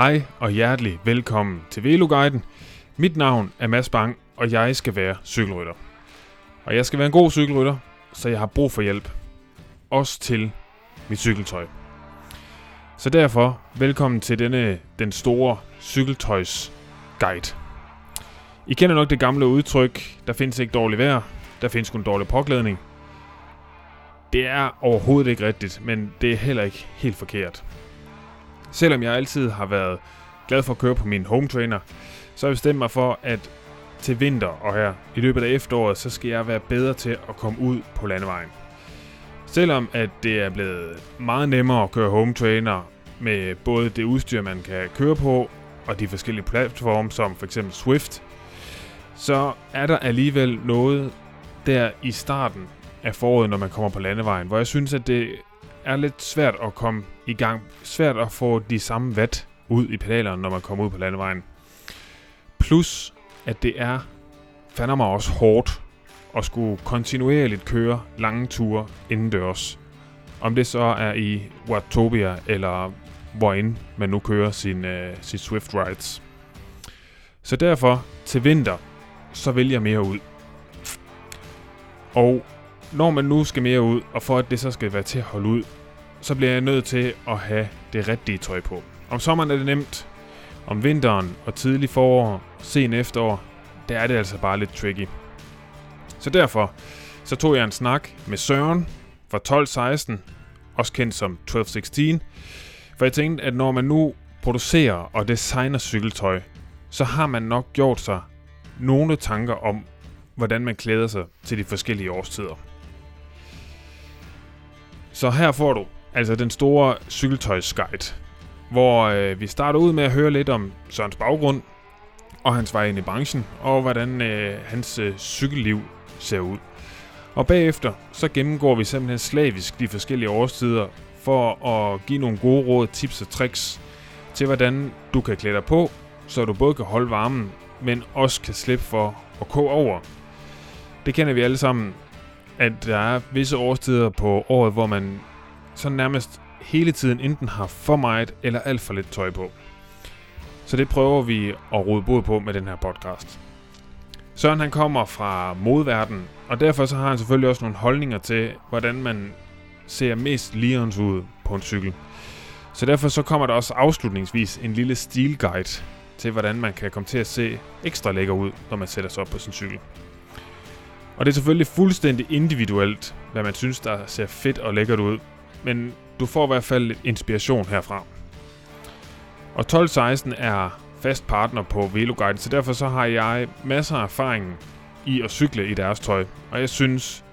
Hej og hjertelig velkommen til Veloguiden. Mit navn er Mads Bang, og jeg skal være cykelrytter. Og jeg skal være en god cykelrytter, så jeg har brug for hjælp. Også til mit cykeltøj. Så derfor, velkommen til denne, den store cykeltøjs guide. I kender nok det gamle udtryk, der findes ikke dårligt vejr, der findes kun dårlig påklædning. Det er overhovedet ikke rigtigt, men det er heller ikke helt forkert. Selvom jeg altid har været glad for at køre på min home trainer, så har jeg bestemt mig for, at til vinter og her i løbet af efteråret, så skal jeg være bedre til at komme ud på landevejen. Selvom at det er blevet meget nemmere at køre home trainer med både det udstyr, man kan køre på, og de forskellige platforme, som f.eks. Swift, så er der alligevel noget der i starten af foråret, når man kommer på landevejen, hvor jeg synes, at det er lidt svært at komme i gang. Svært at få de samme watt ud i pedalerne, når man kommer ud på landevejen. Plus, at det er fandme også hårdt at skulle kontinuerligt køre lange ture indendørs. Om det så er i Watopia, eller hvor man nu kører sin, uh, sit Swift Rides. Så derfor, til vinter, så vælger jeg mere ud. Og når man nu skal mere ud, og for at det så skal være til at holde ud, så bliver jeg nødt til at have det rigtige tøj på. Om sommeren er det nemt. Om vinteren og tidlig forår, sen efterår, der er det altså bare lidt tricky. Så derfor, så tog jeg en snak med Søren fra 1216, også kendt som 1216, for jeg tænkte, at når man nu producerer og designer cykeltøj, så har man nok gjort sig nogle tanker om, hvordan man klæder sig til de forskellige årstider. Så her får du altså den store cykeltøjsguide, hvor øh, vi starter ud med at høre lidt om Sørens baggrund og hans vej ind i branchen, og hvordan øh, hans øh, cykelliv ser ud. Og bagefter så gennemgår vi simpelthen slavisk de forskellige årstider for at give nogle gode råd, tips og tricks til, hvordan du kan klæde dig på, så du både kan holde varmen, men også kan slippe for at koge over. Det kender vi alle sammen, at der er visse årstider på året, hvor man så nærmest hele tiden enten har for meget eller alt for lidt tøj på. Så det prøver vi at rode bod på med den her podcast. Søren han kommer fra modverden, og derfor så har han selvfølgelig også nogle holdninger til, hvordan man ser mest ligerens ud på en cykel. Så derfor så kommer der også afslutningsvis en lille stilguide til, hvordan man kan komme til at se ekstra lækker ud, når man sætter sig op på sin cykel. Og det er selvfølgelig fuldstændig individuelt, hvad man synes, der ser fedt og lækkert ud. Men du får i hvert fald lidt inspiration herfra. Og 1216 er fast partner på Veloguide, så derfor så har jeg masser af erfaring i at cykle i deres tøj. Og jeg synes,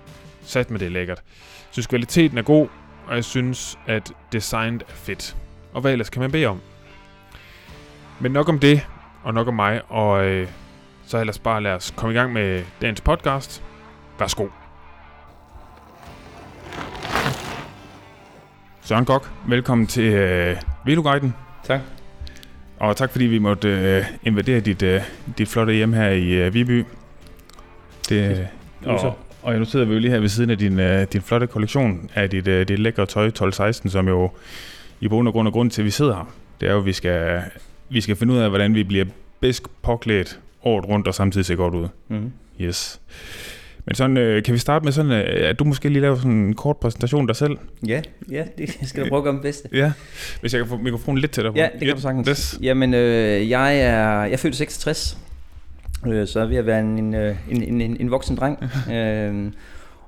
sat med det er lækkert. Jeg synes kvaliteten er god, og jeg synes, at designet er fedt. Og hvad ellers kan man bede om? Men nok om det, og nok om mig, og øh, så ellers bare lad os komme i gang med dagens podcast. Værsgo. Søren Gok, velkommen til øh, Veloguiden. Tak. Og tak fordi vi måtte øh, invadere dit, øh, dit flotte hjem her i øh, Viby. Det, og, og nu sidder vi jo lige her ved siden af din, øh, din flotte kollektion af dit, øh, dit lækre tøj 1216, som jo i bund og grund og grund til, at vi sidder her. Det er jo, at vi skal, vi skal finde ud af, hvordan vi bliver bedst påklædt året rundt og samtidig ser godt ud. Mm-hmm. Yes. Men sådan, øh, kan vi starte med sådan, øh, at du måske lige laver sådan en kort præsentation af dig selv? Ja, ja, det skal du prøve at gøre bedste. Ja, hvis jeg kan få mikrofonen lidt tættere på. Ja, det kan du sagtens. Yes. Jamen, øh, jeg er jeg er født i 66, øh, så er ved at være en, øh, en, en, en, en voksen dreng. øh,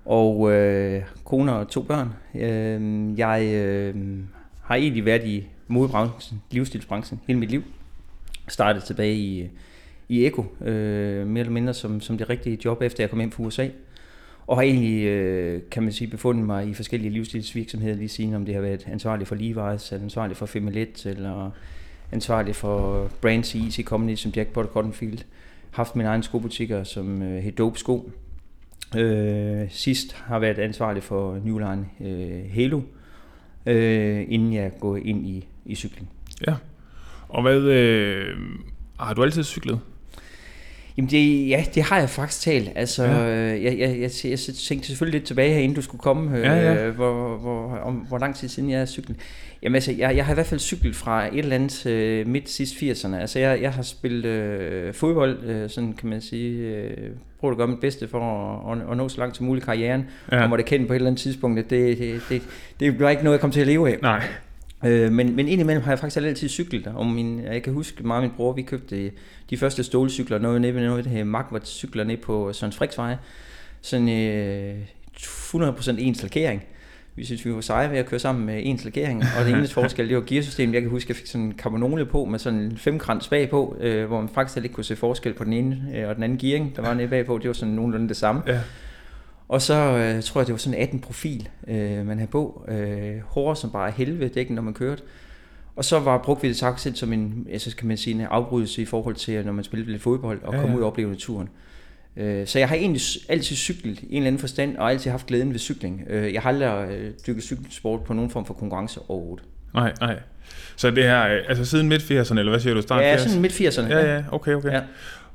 og øh, kone og to børn. Øh, jeg øh, har egentlig været i modebranchen, livsstilsbranchen, hele mit liv. Startede tilbage i, i Eko, øh, mere eller mindre som, som det rigtige job, efter jeg kom hjem fra USA. Og har egentlig, øh, kan man sige, befundet mig i forskellige livsstilsvirksomheder lige siden, om det har været ansvarlig for Levi's, eller ansvarlig for Femilet, eller ansvarlig for Brands Easy Company som Jackpot og Cottonfield. Haft mine egne skobutikker, som øh, hed Dope Sko. Øh, sidst har været ansvarlig for Newline øh, Halo, øh, inden jeg går ind i, i cykling. Ja. Og hvad, øh, har du altid cyklet? Jamen det, ja, det har jeg faktisk talt. Altså, ja. jeg, jeg, jeg, jeg, jeg tænkte selvfølgelig lidt tilbage her, inden du skulle komme, ja, ja. Øh, hvor, hvor, om, hvor lang tid siden jeg har cyklet. Jamen altså, jeg, jeg har i hvert fald cyklet fra et eller andet øh, midt sidst 80'erne. Altså, jeg, jeg har spillet øh, fodbold, øh, sådan kan man sige, øh, prøvet at gøre mit bedste for at, at, at nå så langt som muligt karrieren, ja. og måtte kende på et eller andet tidspunkt, at det, det, det, det bliver ikke noget, jeg kommer til at leve af. Nej. Øh, men, men indimellem har jeg faktisk altid cyklet, og min, jeg kan huske og min bror, vi købte de første stålcykler, noget nede ved noget, det her Magvart cykler ned på Søren Friksvej, sådan øh, 100% ens lakering. Vi synes, vi var seje ved at køre sammen med ens lakering, og det eneste forskel, det var gearsystemet. Jeg kan huske, at jeg fik sådan en carbonole på med sådan en femkrans bagpå, øh, hvor man faktisk ikke kunne se forskel på den ene øh, og den anden gearing, der var nede bagpå. Det var sådan nogenlunde det samme. Ja. Og så øh, tror jeg, det var sådan 18 profil, øh, man havde på. Øh, hårde som bare helvede dækken, når man kørte. Og så var brugte vi det sagt som en, altså kan man sige, en afbrydelse i forhold til, når man spillede lidt fodbold og ja, kom ud og opleve naturen. Øh, så jeg har egentlig altid cyklet i en eller anden forstand, og altid haft glæden ved cykling. Øh, jeg har aldrig øh, dykket cykelsport på nogen form for konkurrence overhovedet. Nej, nej. Så det her, altså siden midt-80'erne, eller hvad siger du? Start ja, siden midt-80'erne. Ja, ja, okay, okay. Ja.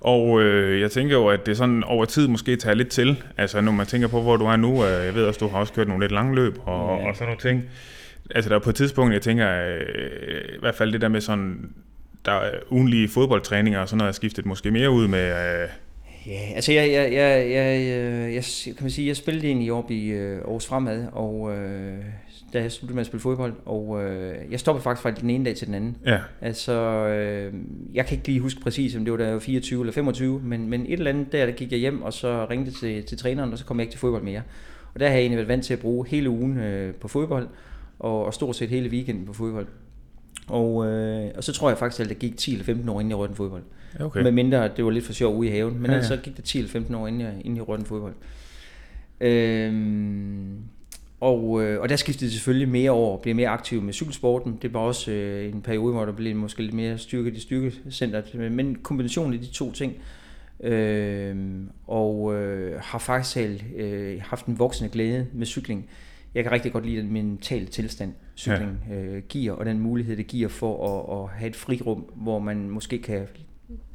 Og øh, jeg tænker jo, at det sådan over tid måske tager lidt til. Altså når man tænker på, hvor du er nu. Øh, jeg ved også, du har også kørt nogle lidt lange løb og, ja. og sådan nogle ting. Altså der er på et tidspunkt, jeg tænker, øh, i hvert fald det der med sådan, der er ugenlige fodboldtræninger og sådan noget, er skiftet måske mere ud med... Øh, Ja, altså jeg, jeg, jeg, jeg, jeg, jeg, kan man sige, jeg spillede egentlig op i øh, Aarhus Fremad, og øh, da jeg sluttede med at spille fodbold, og øh, jeg stoppede faktisk fra den ene dag til den anden. Ja. Altså, øh, jeg kan ikke lige huske præcis, om det var da 24 eller 25, men, men et eller andet der, der gik jeg hjem, og så ringte til, til træneren, og så kom jeg ikke til fodbold mere. Og der har jeg egentlig været vant til at bruge hele ugen øh, på fodbold, og, og stort set hele weekenden på fodbold. Og, øh, og så tror jeg faktisk, at det gik 10 eller 15 år, inden jeg rørte en fodbold. Okay. Med mindre, det var lidt for sjov ude i haven. Men ja, ja. så gik det 10 eller 15 år, inden jeg, inden jeg rørte en fodbold. Øhm, og, øh, og der skiftede det selvfølgelig mere over, blev mere aktiv med cykelsporten. Det var også øh, en periode, hvor der blev måske lidt mere styrket i styrkecentret. Men kombinationen af de to ting, øh, og øh, har faktisk øh, haft en voksende glæde med cykling. Jeg kan rigtig godt lide den mentale tilstand, cykling ja. øh, giver, og den mulighed, det giver for at, at have et frirum, hvor man måske kan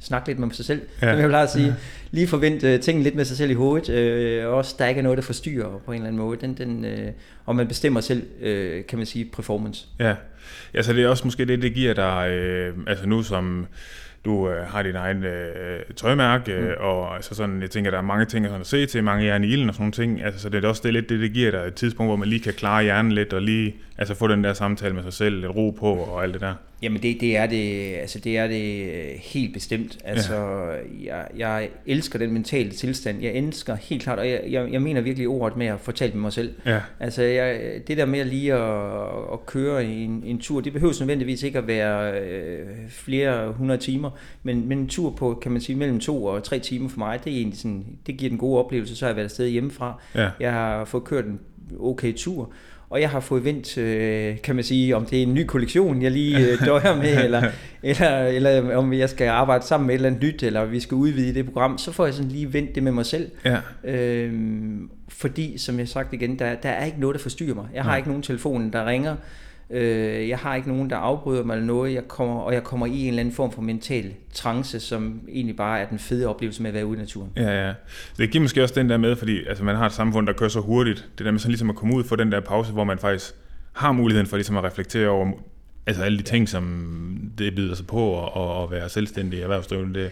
snakke lidt med sig selv, ja. som jeg plejer at sige. Ja. Lige forvente uh, tingene lidt med sig selv i hovedet. Uh, også der ikke er noget, der forstyrrer på en eller anden måde. Den, den, uh, og man bestemmer selv, uh, kan man sige, performance. Ja. ja, så det er også måske det, det giver dig, uh, altså nu som du øh, har din egen øh, tøjmærke, mm. og altså sådan, jeg tænker, der er mange ting sådan at se til, mange jern i ilden og sådan nogle ting, altså, så det er også det, lidt det, det giver dig et tidspunkt, hvor man lige kan klare hjernen lidt, og lige altså, få den der samtale med sig selv, lidt ro på og alt det der. Jamen det, det, er det, altså det er det øh, helt bestemt. Altså ja. jeg, jeg elsker den mentale tilstand. Jeg elsker helt klart, og jeg, jeg, jeg mener virkelig ordet med at fortælle med mig selv. Ja. Altså jeg, det der med lige at, at køre en, en tur, det behøver nødvendigvis ikke at være øh, flere hundrede timer, men, men en tur på, kan man sige, mellem to og tre timer for mig, det er egentlig sådan, det giver den gode oplevelse, så har jeg været afsted hjemmefra. Ja. Jeg har fået kørt en okay tur, og jeg har fået vendt, øh, kan man sige, om det er en ny kollektion, jeg lige øh, døjer med, eller, eller, eller om jeg skal arbejde sammen med et eller andet nyt, eller vi skal udvide det program, så får jeg sådan lige vendt det med mig selv. Ja. Øhm, fordi, som jeg har sagt igen, der, der er ikke noget, der forstyrrer mig. Jeg har ja. ikke nogen telefon, der ringer. Øh, jeg har ikke nogen, der afbryder mig eller noget, jeg kommer, og jeg kommer i en eller anden form for mental trance, som egentlig bare er den fede oplevelse med at være ude i naturen. Ja, ja. Det giver måske også den der med, fordi altså, man har et samfund, der kører så hurtigt. Det der med sådan ligesom at komme ud for den der pause, hvor man faktisk har muligheden for ligesom at reflektere over altså alle de ting, som det byder sig på, og, og være selvstændig erhvervsdrivende. Det,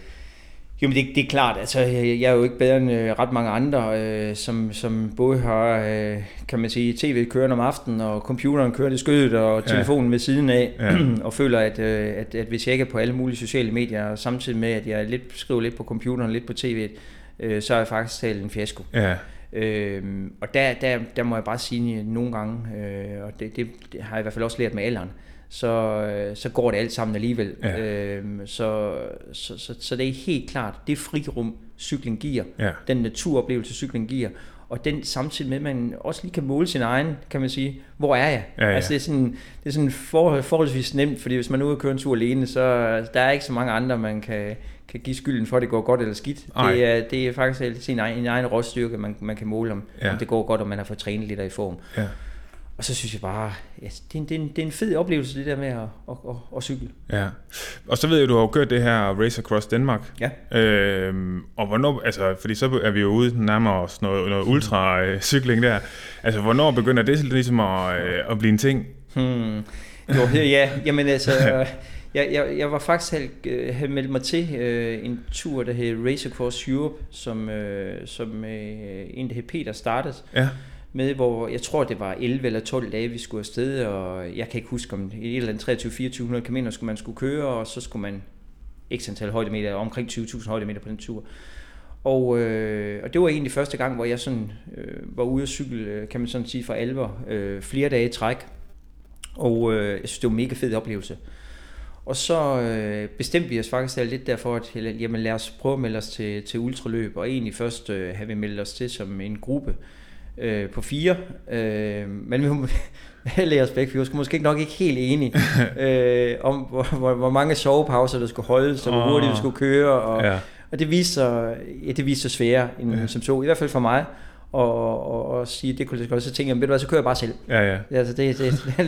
jo, men det, det er klart. Altså, jeg, jeg er jo ikke bedre end øh, ret mange andre, øh, som, som både har, øh, kan man sige, tv kørende om aftenen, og computeren kører i skødet, og telefonen ja. ved siden af, ja. og føler, at, øh, at, at hvis jeg ikke er på alle mulige sociale medier, samtidig med, at jeg lidt, skriver lidt på computeren, lidt på tv, øh, så er jeg faktisk talt en fiasko. Ja. Øh, og der, der, der må jeg bare sige nogle gange, øh, og det, det, det har jeg i hvert fald også lært med alderen, øh, så, øh, så går det alt sammen alligevel. Ja. Øhm, så, så, så, så det er helt klart, det frirum cykling giver, ja. den naturoplevelse cykling giver, og den samtidig med, at man også lige kan måle sin egen, kan man sige, hvor er jeg? Ja, ja. Altså det er sådan, det er sådan for, forholdsvis nemt, fordi hvis man er ude og køre en tur alene, så der er ikke så mange andre, man kan, kan give skylden for, at det går godt eller skidt. Det er, det er faktisk sin egen, en egen råstyrke, man, man kan måle om, ja. om det går godt, og man har fået trænet lidt i form. Ja. Og så synes jeg bare, ja, det, er en, det, er en, det er en fed oplevelse, det der med at, at, at, at cykle. Ja. Og så ved jeg, du har jo kørt det her Race Across Danmark. Ja. Øhm, og hvornår, altså, fordi så er vi jo ude nærmere os noget, noget ultra-cykling der. Altså, hvornår begynder det ligesom at, øh, at blive en ting? Hmm. Jo, ja, jamen altså, jeg, jeg, jeg var faktisk havde, øh, havde meldt mig til øh, en tur, der hed Race Across Europe, som, øh, som øh, en, der hed Peter, startede. Ja med, hvor jeg tror, det var 11 eller 12 dage, vi skulle afsted, og jeg kan ikke huske, om et eller andet 23-2400 km skulle man skulle køre, og så skulle man ikke antal højdemeter, omkring 20.000 højdemeter på den tur. Og, øh, og det var egentlig første gang, hvor jeg sådan, øh, var ude at cykle, øh, kan man sådan sige, for alvor, øh, flere dage i træk. Og øh, jeg synes, det var en mega fed oplevelse. Og så øh, bestemte vi os faktisk lidt derfor, at jamen, lad os prøve at melde os til, til ultraløb, og egentlig først øh, have vi meldt os til som en gruppe, øh, på fire. Øh, men vi med os begge, vi var måske nok ikke helt enige øh, om, hvor, hvor, hvor mange sovepauser der skulle holdes, og hvor oh. hurtigt vi skulle køre. Og, ja. og det viste sig, ja, det viste sig sværere end ja. som så, i hvert fald for mig og, og, og sige, det kunne jeg godt, så tænke jeg, ved du hvad, så kører jeg bare selv. Ja, ja. Altså, det, det, lad,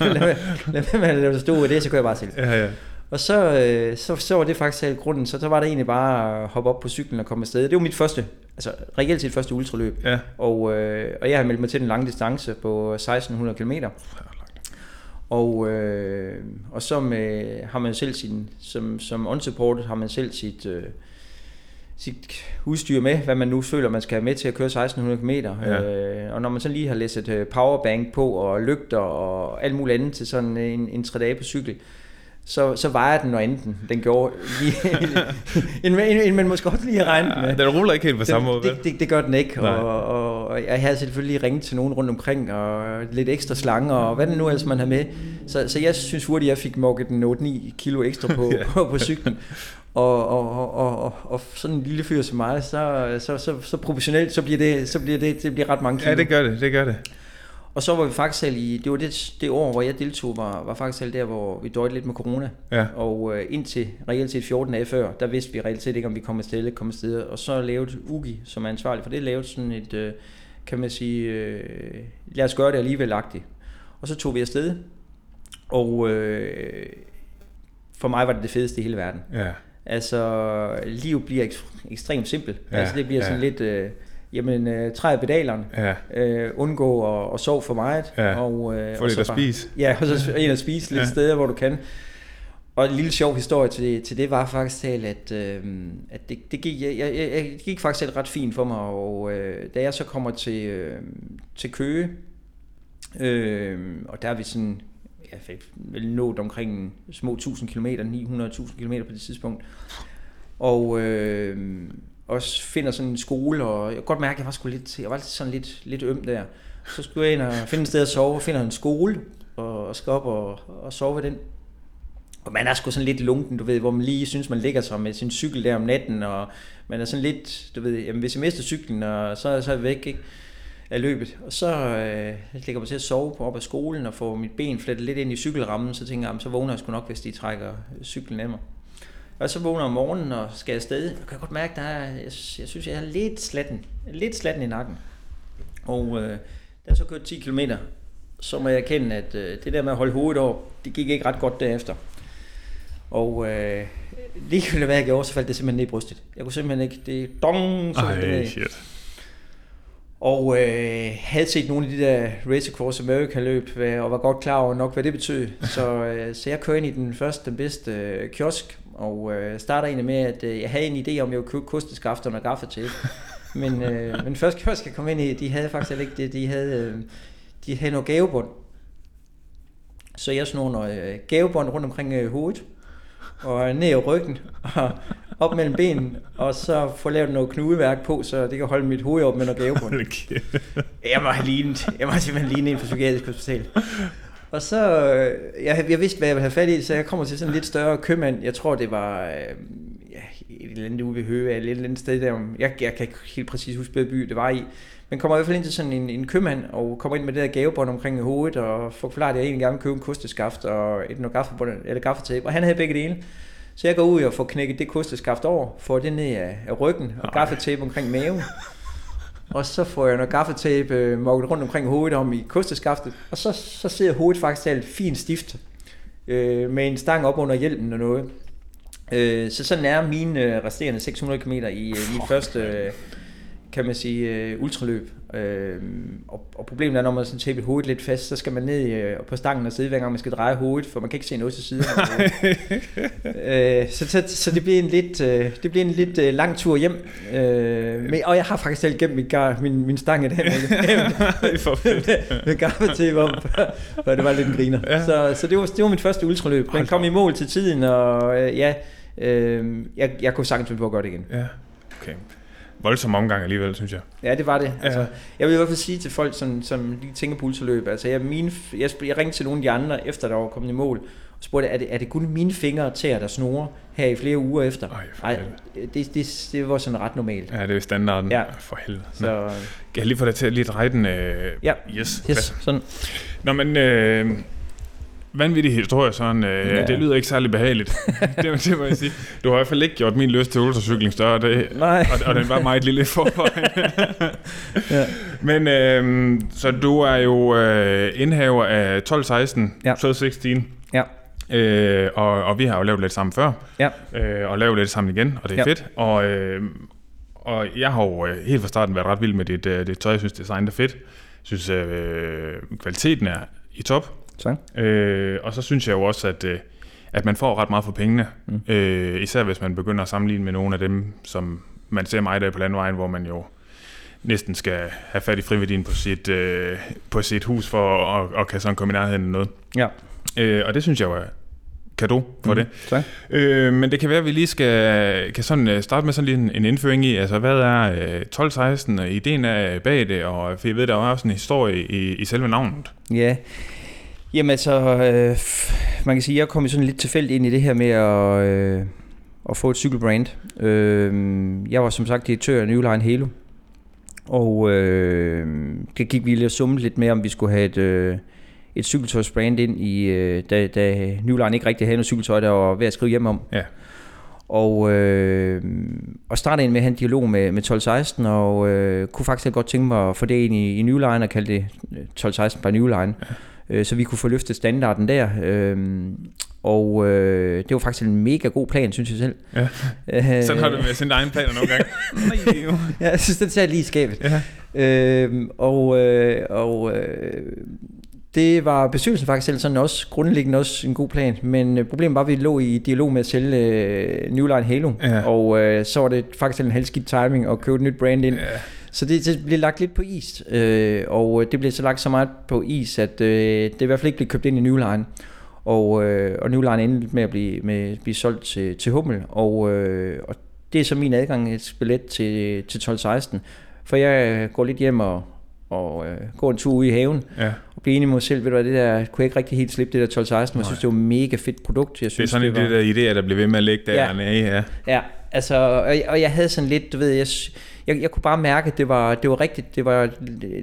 lad, lad, lad, lad, stå i det, så kører jeg bare selv. Ja, ja. Og så, øh, så, så var det faktisk hele grunden, så, så var det egentlig bare at hoppe op på cyklen og komme afsted. Det var mit første, altså reelt set første ultraløb. Ja. Og, øh, og jeg har meldt mig til en lang distance på 1600 km. Og, øh, og så med, har man selv sin, som, som unsupported har man selv sit, øh, sit udstyr med, hvad man nu føler, man skal have med til at køre 1600 km. Ja. Øh, og når man så lige har læst et øh, powerbank på, og lygter og alt muligt andet til sådan en, en tre dage på cykel, så, så vejer den noget andet, den gjorde, lige, end, end man måske også lige har regnet med. Ja, den ruller ikke helt på samme måde, det, det, det gør den ikke, og, og, og jeg havde selvfølgelig ringet til nogen rundt omkring, og lidt ekstra slange, og hvad det nu ellers man har med. Så, så jeg synes hurtigt, jeg fik mokket den 8-9 kilo ekstra på, ja. på, på cyklen. Og, og, og, og, og sådan en lille fyr som mig, så, så, så, så professionelt, så bliver det, så bliver det, det bliver ret mange kilo. Ja, det gør det, det gør det. Og så var vi faktisk selv i, det var det, det år, hvor jeg deltog, var, var faktisk selv der, hvor vi døjte lidt med corona. Ja. Og øh, indtil reelt set 14 dage før, der vidste vi reelt set ikke, om vi kom afsted eller kom afsted. Og så lavede Ugi, som er ansvarlig for det, lavede sådan et, øh, kan man sige, øh, lad os gøre det alligevel agtigt. Og så tog vi afsted, og øh, for mig var det det fedeste i hele verden. Ja. Altså, livet bliver ekstremt simpelt. Ja. Altså, det bliver ja. sådan lidt... Øh, jamen øh, træde pedalerne, ja. øh, undgå at, at sove for meget. Ja. Og, øh, Få lidt at spise. Ja, og så ind at spise lidt ja. steder, hvor du kan. Og en lille sjov historie til, til det var faktisk til, at, øh, at det, det, gik, jeg, jeg, jeg, det gik faktisk ret fint for mig, og øh, da jeg så kommer til, øh, til Køge, øh, og der er vi sådan, jeg fik vel nået omkring små 1000 km, 900.000 km på det tidspunkt, og øh, også finder sådan en skole, og jeg kan godt mærke, at jeg var, sgu lidt, jeg var sådan lidt, lidt øm der. Så skulle jeg ind og finde et sted at sove, og finder en skole, og skal op og, og sove ved den. Og man er sgu sådan lidt lunken, du ved, hvor man lige synes, man ligger sig med sin cykel der om natten, og man er sådan lidt, du ved, jamen hvis jeg mister cyklen, og så, så er jeg væk, ikke? af løbet. Og så øh, ligger mig til at sove på op af skolen og får mit ben flettet lidt ind i cykelrammen, så tænker jeg, så vågner jeg sgu nok, hvis de trækker cyklen af mig. Og så vågner om morgenen og skal afsted. Jeg kan godt mærke, at der jeg, jeg synes, jeg er lidt slatten. Lidt slatten i nakken. Og øh, da jeg så kørt 10 km, så må jeg erkende, at øh, det der med at holde hovedet op, det gik ikke ret godt derefter. Og øh, ligegyldigt hvad jeg gjorde, så faldt det simpelthen ned i brystet. Jeg kunne simpelthen ikke, det dong, så Ej, det ned. shit. Og øh, havde set nogle af de der Race Across America løb, og var godt klar over nok, hvad det betød. Så, øh, så jeg kører ind i den første, den bedste øh, kiosk, og øh, starter egentlig med, at øh, jeg havde en idé om, jeg ville købe kosteskafterne og gaffatape. Men, øh, men først kiosk, jeg kom ind i, de havde faktisk ikke det. De havde, øh, de havde noget gavebånd. Så jeg snor noget øh, gavebånd rundt omkring øh, hovedet, og ned i ryggen, og op mellem benene, og så få lavet noget knudeværk på, så det kan holde mit hoved op med noget gavebånd. Okay. jeg må have lignet, jeg må simpelthen ligne en for psykiatrisk hospital. Og så, øh, jeg, jeg vidste, hvad jeg ville have fat i, så jeg kommer til sådan en lidt større købmand. Jeg tror, det var øh, ja, et eller andet ude ved Høge, eller et eller andet sted der. Jeg, jeg kan ikke helt præcis huske, hvilken by det var i. Men kommer i hvert fald ind til sådan en, en købmand, og kommer ind med det der gavebånd omkring hovedet, og får forklaret, at jeg egentlig gerne vil købe en kosteskaft og et noget gaffebånd, eller gaffetape. Og han havde begge dele. Så jeg går ud og får knækket det kosteskaft over, får det ned af, af ryggen, og gaffetape omkring maven. Og så får jeg noget gaffetape øh, mokket rundt omkring hovedet om i kosteskaftet, og så, så sidder hovedet faktisk alt fint stift øh, med en stang op under hjelmen og noget. Øh, så sådan er mine øh, resterende 600 km i øh, min første, øh, kan man sige, øh, ultraløb. Øh, og, og problemet er, når man sådan taper hovedet lidt fast, så skal man ned øh, på stangen og sidde, hver gang man skal dreje hovedet, for man kan ikke se noget til siden. øh, så, så, så det bliver en lidt, øh, det bliver en lidt øh, lang tur hjem. Øh, men, og jeg har faktisk selv gemt min, gar, min, min stang i dag med, med gaffetape om, for det var lidt en griner. Ja. Så, så det, var, det var mit første ultraløb. Men kom i mål til tiden, og øh, ja, øh, jeg, jeg kunne sagtens finde på at gøre det igen. Ja, okay voldsom omgang alligevel, synes jeg. Ja, det var det. Altså, ja. Jeg vil i hvert fald sige til folk, som, som lige tænker på ultraløb, altså jeg, mine, jeg, jeg ringte til nogle af de andre, efter der var kommet i mål, og spurgte, er det, er det kun mine fingre og tæer, der snore her i flere uger efter? Nej, det, det, det var sådan ret normalt. Ja, det er standarden. Ja. For helvede. Så, kan jeg lige få dig til at lige dreje den? Øh, ja, yes, yes sådan. Nå, men... Øh, vanvittig historie, sådan. Øh, ja. Det lyder ikke særlig behageligt. det, det må jeg sige. Du har i hvert fald ikke gjort min lyst til ultracykling større, det, Nej. Og, og den var meget lille forvejen. ja. Men øh, så du er jo øh, indhaver af 1216, ja. 16. Ja. Øh, og, og vi har jo lavet lidt sammen før, ja. øh, og lavet lidt sammen igen, og det er ja. fedt. Og, øh, og jeg har jo øh, helt fra starten været ret vild med dit, øh, dit tøj. Jeg synes, design er fedt. Jeg synes, øh, kvaliteten er i top. Tak. Øh, og så synes jeg jo også, at, øh, at man får ret meget for pengene. Mm. Øh, især hvis man begynder at sammenligne med nogle af dem, som man ser mig der på landvejen, hvor man jo næsten skal have fat i friværdien på sit, øh, på sit hus for at, at, at kan sådan komme i nærheden af noget. Ja. Øh, og det synes jeg jo er kado for mm, det. Tak. Øh, men det kan være, at vi lige skal kan sådan øh, starte med sådan lige en, en indføring i, altså hvad er øh, 12-16, og ideen er bag det, og for jeg ved, der er også en historie i, i selve navnet. Ja, Jamen altså, øh, man kan sige, jeg kom sådan lidt tilfældigt ind i det her med at, øh, at få et cykelbrand. Øh, jeg var som sagt direktør af Newline Halo, og øh, det gik vi lige og summe lidt med, om vi skulle have et, øh, et cykeltøjsbrand ind, i, øh, da, da Newline ikke rigtig havde noget cykeltøj, der var ved at skrive hjem om. Ja. Og, øh, og startede med at have en dialog med, med 12-16, og øh, kunne faktisk godt tænke mig at få det ind i, i Newline og kalde det 12-16 by Newline. Ja øh, så vi kunne få løftet standarden der. Øh, og øh, det var faktisk en mega god plan, synes jeg selv. Ja. Øh, Sådan har du med sin egen planer nogle gange. ja, jeg synes, den tager lige skabet. Ja. Øh, og øh, og øh, det var bestyrelsen faktisk selv sådan også, grundlæggende også en god plan, men øh, problemet var, at vi lå i dialog med at sælge øh, New Line Halo, ja. og øh, så var det faktisk en halvskidt timing at købe et nyt brand ind. Ja. Så det, det blev lagt lidt på is, øh, og det blev så lagt så meget på is, at øh, det i hvert fald ikke blev købt ind i New Line. Og, øh, og New Line endte med at blive, med, blive solgt til, til Hummel, og, øh, og det er så min adgangsbillet til, til 12-16. For jeg går lidt hjem og, og øh, går en tur ud i haven, ja. og bliver enig med mig selv, ved du hvad, det der, kunne jeg ikke rigtig helt slippe det der 12-16, men jeg synes, det var et mega fedt produkt. Jeg synes, det er sådan det, var, det der idé, der blev ved med at ligge der ja. ja. Ja, altså, og, og jeg havde sådan lidt, du ved, jeg, jeg, jeg kunne bare mærke, at det var, det var rigtigt. Det var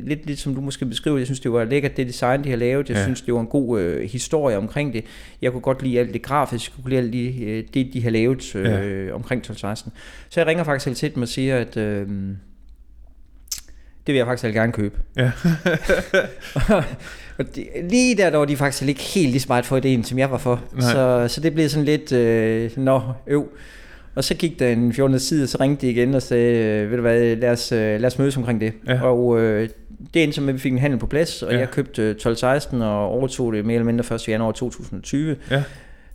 lidt, lidt som du måske beskriver. Jeg synes, det var lækkert, det design, de har lavet. Jeg ja. synes, det var en god øh, historie omkring det. Jeg kunne godt lide alt det grafiske. Jeg kunne lide alt det, øh, det de har lavet øh, ja. omkring 1216. Så jeg ringer faktisk til dem og siger, at... Øh, det vil jeg faktisk gerne købe. Ja. og de, lige der, der var de faktisk ikke helt lige smart for ideen, som jeg var for. Så, så det blev sådan lidt, øh, nå, øv. Og så gik der en 14. side, og så ringte de igen og sagde, øh, ved du hvad, lad os, øh, lad os mødes omkring det. Ja. Og øh, det endte som, at vi fik en handel på plads, og ja. jeg købte 12-16 og overtog det mere eller mindre 1. januar 2020. Ja.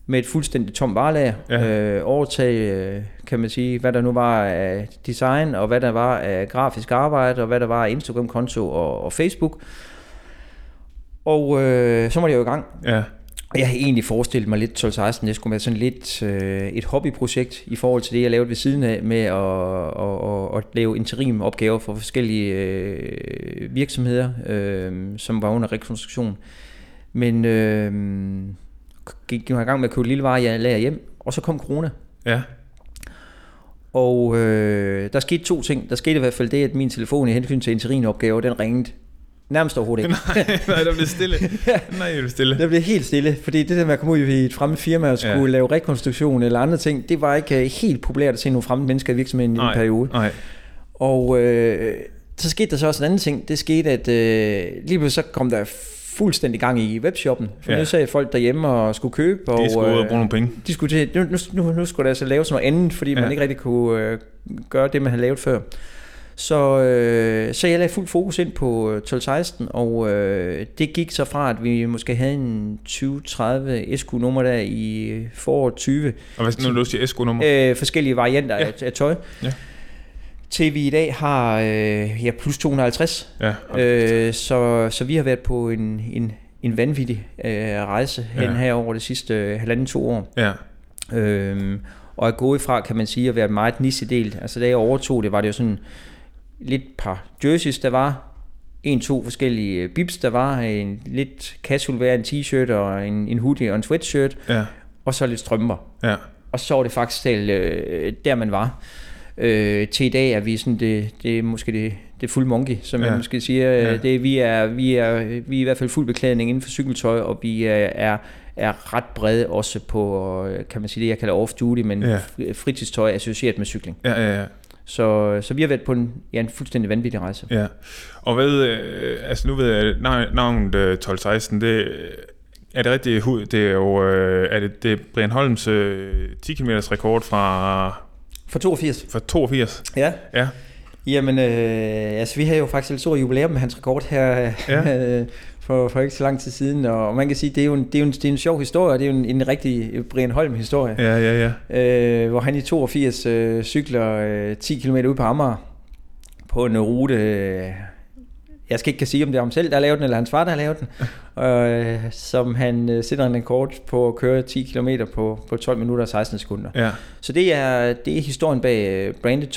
Med et fuldstændig tom varelager. Ja. Øh, overtag, øh, kan man sige, hvad der nu var af design, og hvad der var af grafisk arbejde, og hvad der var af Instagram-konto og, og Facebook. Og øh, så må jeg jo i gang. Ja. Jeg har egentlig forestillet mig lidt 12-16, det skulle være sådan lidt øh, et hobbyprojekt i forhold til det, jeg lavede ved siden af med at, at, at, at lave interim opgaver for forskellige øh, virksomheder, øh, som var under rekonstruktion. Men øh, gik jeg i gang med at købe lille varer, jeg lagde hjem, og så kom corona. Ja. Og øh, der skete to ting. Der skete i hvert fald det, at min telefon i hensyn til interimopgaver, den ringede Nærmest overhovedet ikke. nej, nej, der blev stille. Nej, der blev stille. Der blev helt stille, fordi det der med at komme ud i et fremmed firma og skulle ja. lave rekonstruktion eller andre ting, det var ikke helt populært at se nogle fremmede mennesker i virksomheden i nej, en periode. Nej. Og øh, så skete der så også en anden ting. Det skete, at øh, lige pludselig så kom der fuldstændig gang i webshoppen. For ja. nu sagde folk derhjemme og skulle købe. Og, De skulle ud og bruge nogle penge. De skulle til, nu, nu, nu, nu skulle der altså lave sådan noget andet, fordi ja. man ikke rigtig kunne øh, gøre det, man havde lavet før. Så, øh, så jeg lagde fuld fokus ind på 12-16, og øh, det gik så fra, at vi måske havde en 20-30 SQ-nummer der i foråret 20. Og hvad når du siger SQ-nummer? Øh, forskellige varianter ja. af, af tøj. Ja til vi i dag har øh, ja, plus 250. Ja, øh, så, så vi har været på en, en, en vanvittig øh, rejse hen ja. her over de sidste øh, halvanden to år. Ja. Øh, og er gået fra, kan man sige, at være meget nissedelt. Altså da jeg overtog det, var det jo sådan lidt par jerseys, der var. En, to forskellige øh, bibs, der var. En lidt casual wear, en t-shirt og en, en hoodie og en sweatshirt. Ja. Og så lidt strømper. Ja. Og så var det faktisk selv øh, der, man var. Øh, til i dag er vi sådan det, det er måske det, det fuld monkey, som ja. man måske siger. Ja. Det, vi, er, vi, er, vi er i hvert fald fuld beklædning inden for cykeltøj, og vi er, er, er ret brede også på, kan man sige det, jeg kalder off-duty, men ja. fritidstøj associeret med cykling. Ja, ja, ja. Så, så vi har været på en, ja, en fuldstændig vanvittig rejse. Ja, og hvad, øh, altså nu ved jeg, navnet 1216, det er det rigtigt, det er jo, øh, er det, det er Brian Holms 10 km rekord fra for 82. For 82? Ja. Ja. Jamen, øh, altså vi har jo faktisk et stort jubilæum med hans rekord her ja. For, for ikke så lang tid siden, og man kan sige, det er jo en, det er jo en, det er en sjov historie, det er jo en, en rigtig Brian Holm-historie. Ja, ja, ja. Øh, hvor han i 82 øh, cykler øh, 10 km ud på Amager på en rute, øh, jeg skal ikke kan sige, om det er ham selv, der har lavet den, eller hans far, der har lavet den, øh, som han øh, sætter en rekord på at køre 10 km på, på 12 minutter og 16 sekunder. Ja. Så det er, det er historien bag øh, Branded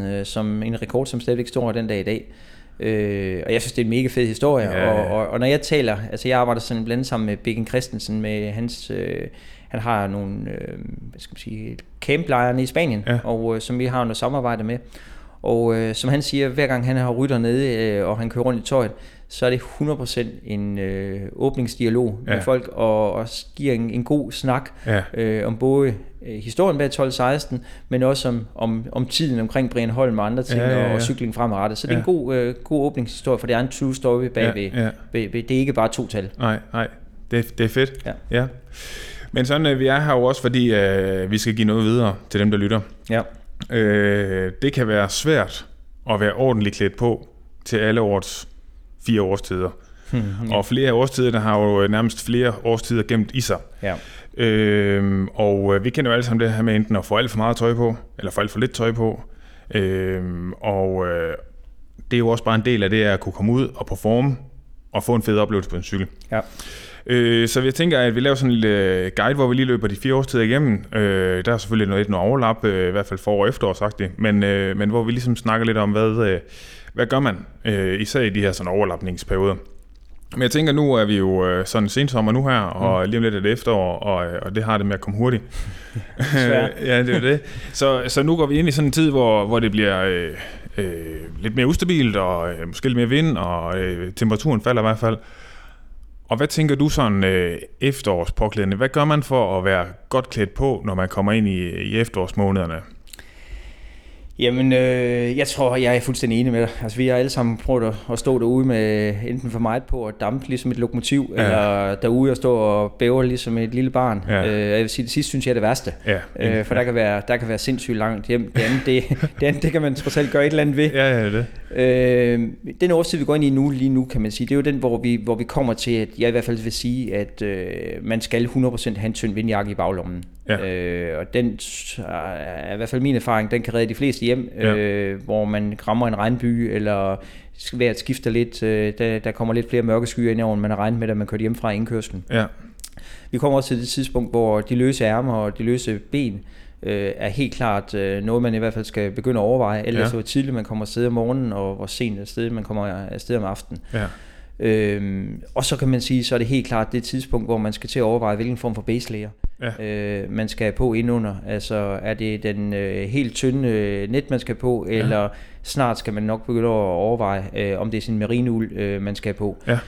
12-16, øh, som en rekord, som stadigvæk står den dag i dag. Øh, og jeg synes, det er en mega fed historie. Ja, ja. Og, og, og når jeg taler, altså jeg arbejder sådan blandt sammen med Bikken Christensen, med hans... Øh, han har nogle, øh, hvad skal man sige, camplejrene i Spanien, ja. og øh, som vi har noget samarbejde med. Og øh, som han siger, hver gang han har rytter nede, øh, og han kører rundt i tøjet, så er det 100% en øh, åbningsdialog ja. med folk, og, og giver en, en god snak ja. øh, om både øh, historien bag 12-16, men også om, om, om tiden omkring Brian Holm og andre ting, ja, ja, ja. Og, og cykling fremadrettet. Så det er ja. en god, øh, god åbningshistorie, for det er en true story bagved. Ja, ja. Bag, ved, det er ikke bare to tal. Nej, nej. Det, det er fedt. Ja. ja. Men sådan, øh, vi er her jo også, fordi øh, vi skal give noget videre til dem, der lytter. Ja. Øh, det kan være svært at være ordentligt klædt på til alle årets fire årstider. Hmm, ja. Og flere af årstiderne har jo nærmest flere årstider gemt i sig. Ja. Øh, og øh, vi kender jo alle sammen det her med enten at få alt for meget tøj på, eller få alt for lidt tøj på. Øh, og øh, det er jo også bare en del af det at kunne komme ud og performe og få en fed oplevelse på en cykel. Ja. Øh, så jeg tænker, at vi laver sådan en lille guide, hvor vi lige løber de fire årstider igennem. Øh, der er selvfølgelig noget, noget overlap, øh, i hvert fald for- og efterårsagtigt, men, øh, men hvor vi ligesom snakker lidt om, hvad, øh, hvad gør man, øh, især i de her sådan overlapningsperioder. Men jeg tænker, nu er vi jo øh, sådan sensommer nu her, og mm. lige om lidt er det efterår, og, øh, og det har det med at komme hurtigt. ja, det er det. Så, så nu går vi ind i sådan en tid, hvor, hvor det bliver øh, øh, lidt mere ustabilt, og øh, måske lidt mere vind, og øh, temperaturen falder i hvert fald. Og hvad tænker du sådan øh, efterårspåklædende? Hvad gør man for at være godt klædt på, når man kommer ind i, i efterårsmånederne? Jamen, øh, jeg tror, jeg er fuldstændig enig med dig. Altså, vi har alle sammen prøvet at, at stå derude med enten for meget på at dampe ligesom et lokomotiv, ja. eller derude og stå og bæve ligesom et lille barn. Ja. Øh, jeg vil sige, det sidste synes jeg er det værste. Ja. Øh, for ja. der, kan være, der kan være sindssygt langt hjem. Det andet, det, det, andet, det kan man trods alt gøre et eller andet ved. Ja, ja, det. Øh, den årstid, vi går ind i nu, lige nu, kan man sige, det er jo den, hvor vi, hvor vi kommer til, at jeg i hvert fald vil sige, at øh, man skal 100% have en tynd vindjakke i baglommen. Ja. Øh, og den er i hvert fald min erfaring, den kan redde de fleste hjem, ja. øh, hvor man rammer en regnby, eller vejret skifter lidt, øh, der, der kommer lidt flere mørke skyer ind over, end man har regnet med, da man kørte hjem fra indkørslen. Ja. Vi kommer også til det tidspunkt, hvor de løse ærmer og de løse ben øh, er helt klart øh, noget, man i hvert fald skal begynde at overveje, ellers ja. så tidligt man kommer afsted om morgenen, og hvor sent afsted man kommer afsted om aftenen. Ja. Øhm, og så kan man sige, så er det helt klart det tidspunkt, hvor man skal til at overveje, hvilken form for base layer ja. øh, man skal på indunder. Altså er det den øh, helt tynde øh, net, man skal på, ja. eller snart skal man nok begynde at overveje, øh, om det er sin marineul, øh, man skal på. Ja.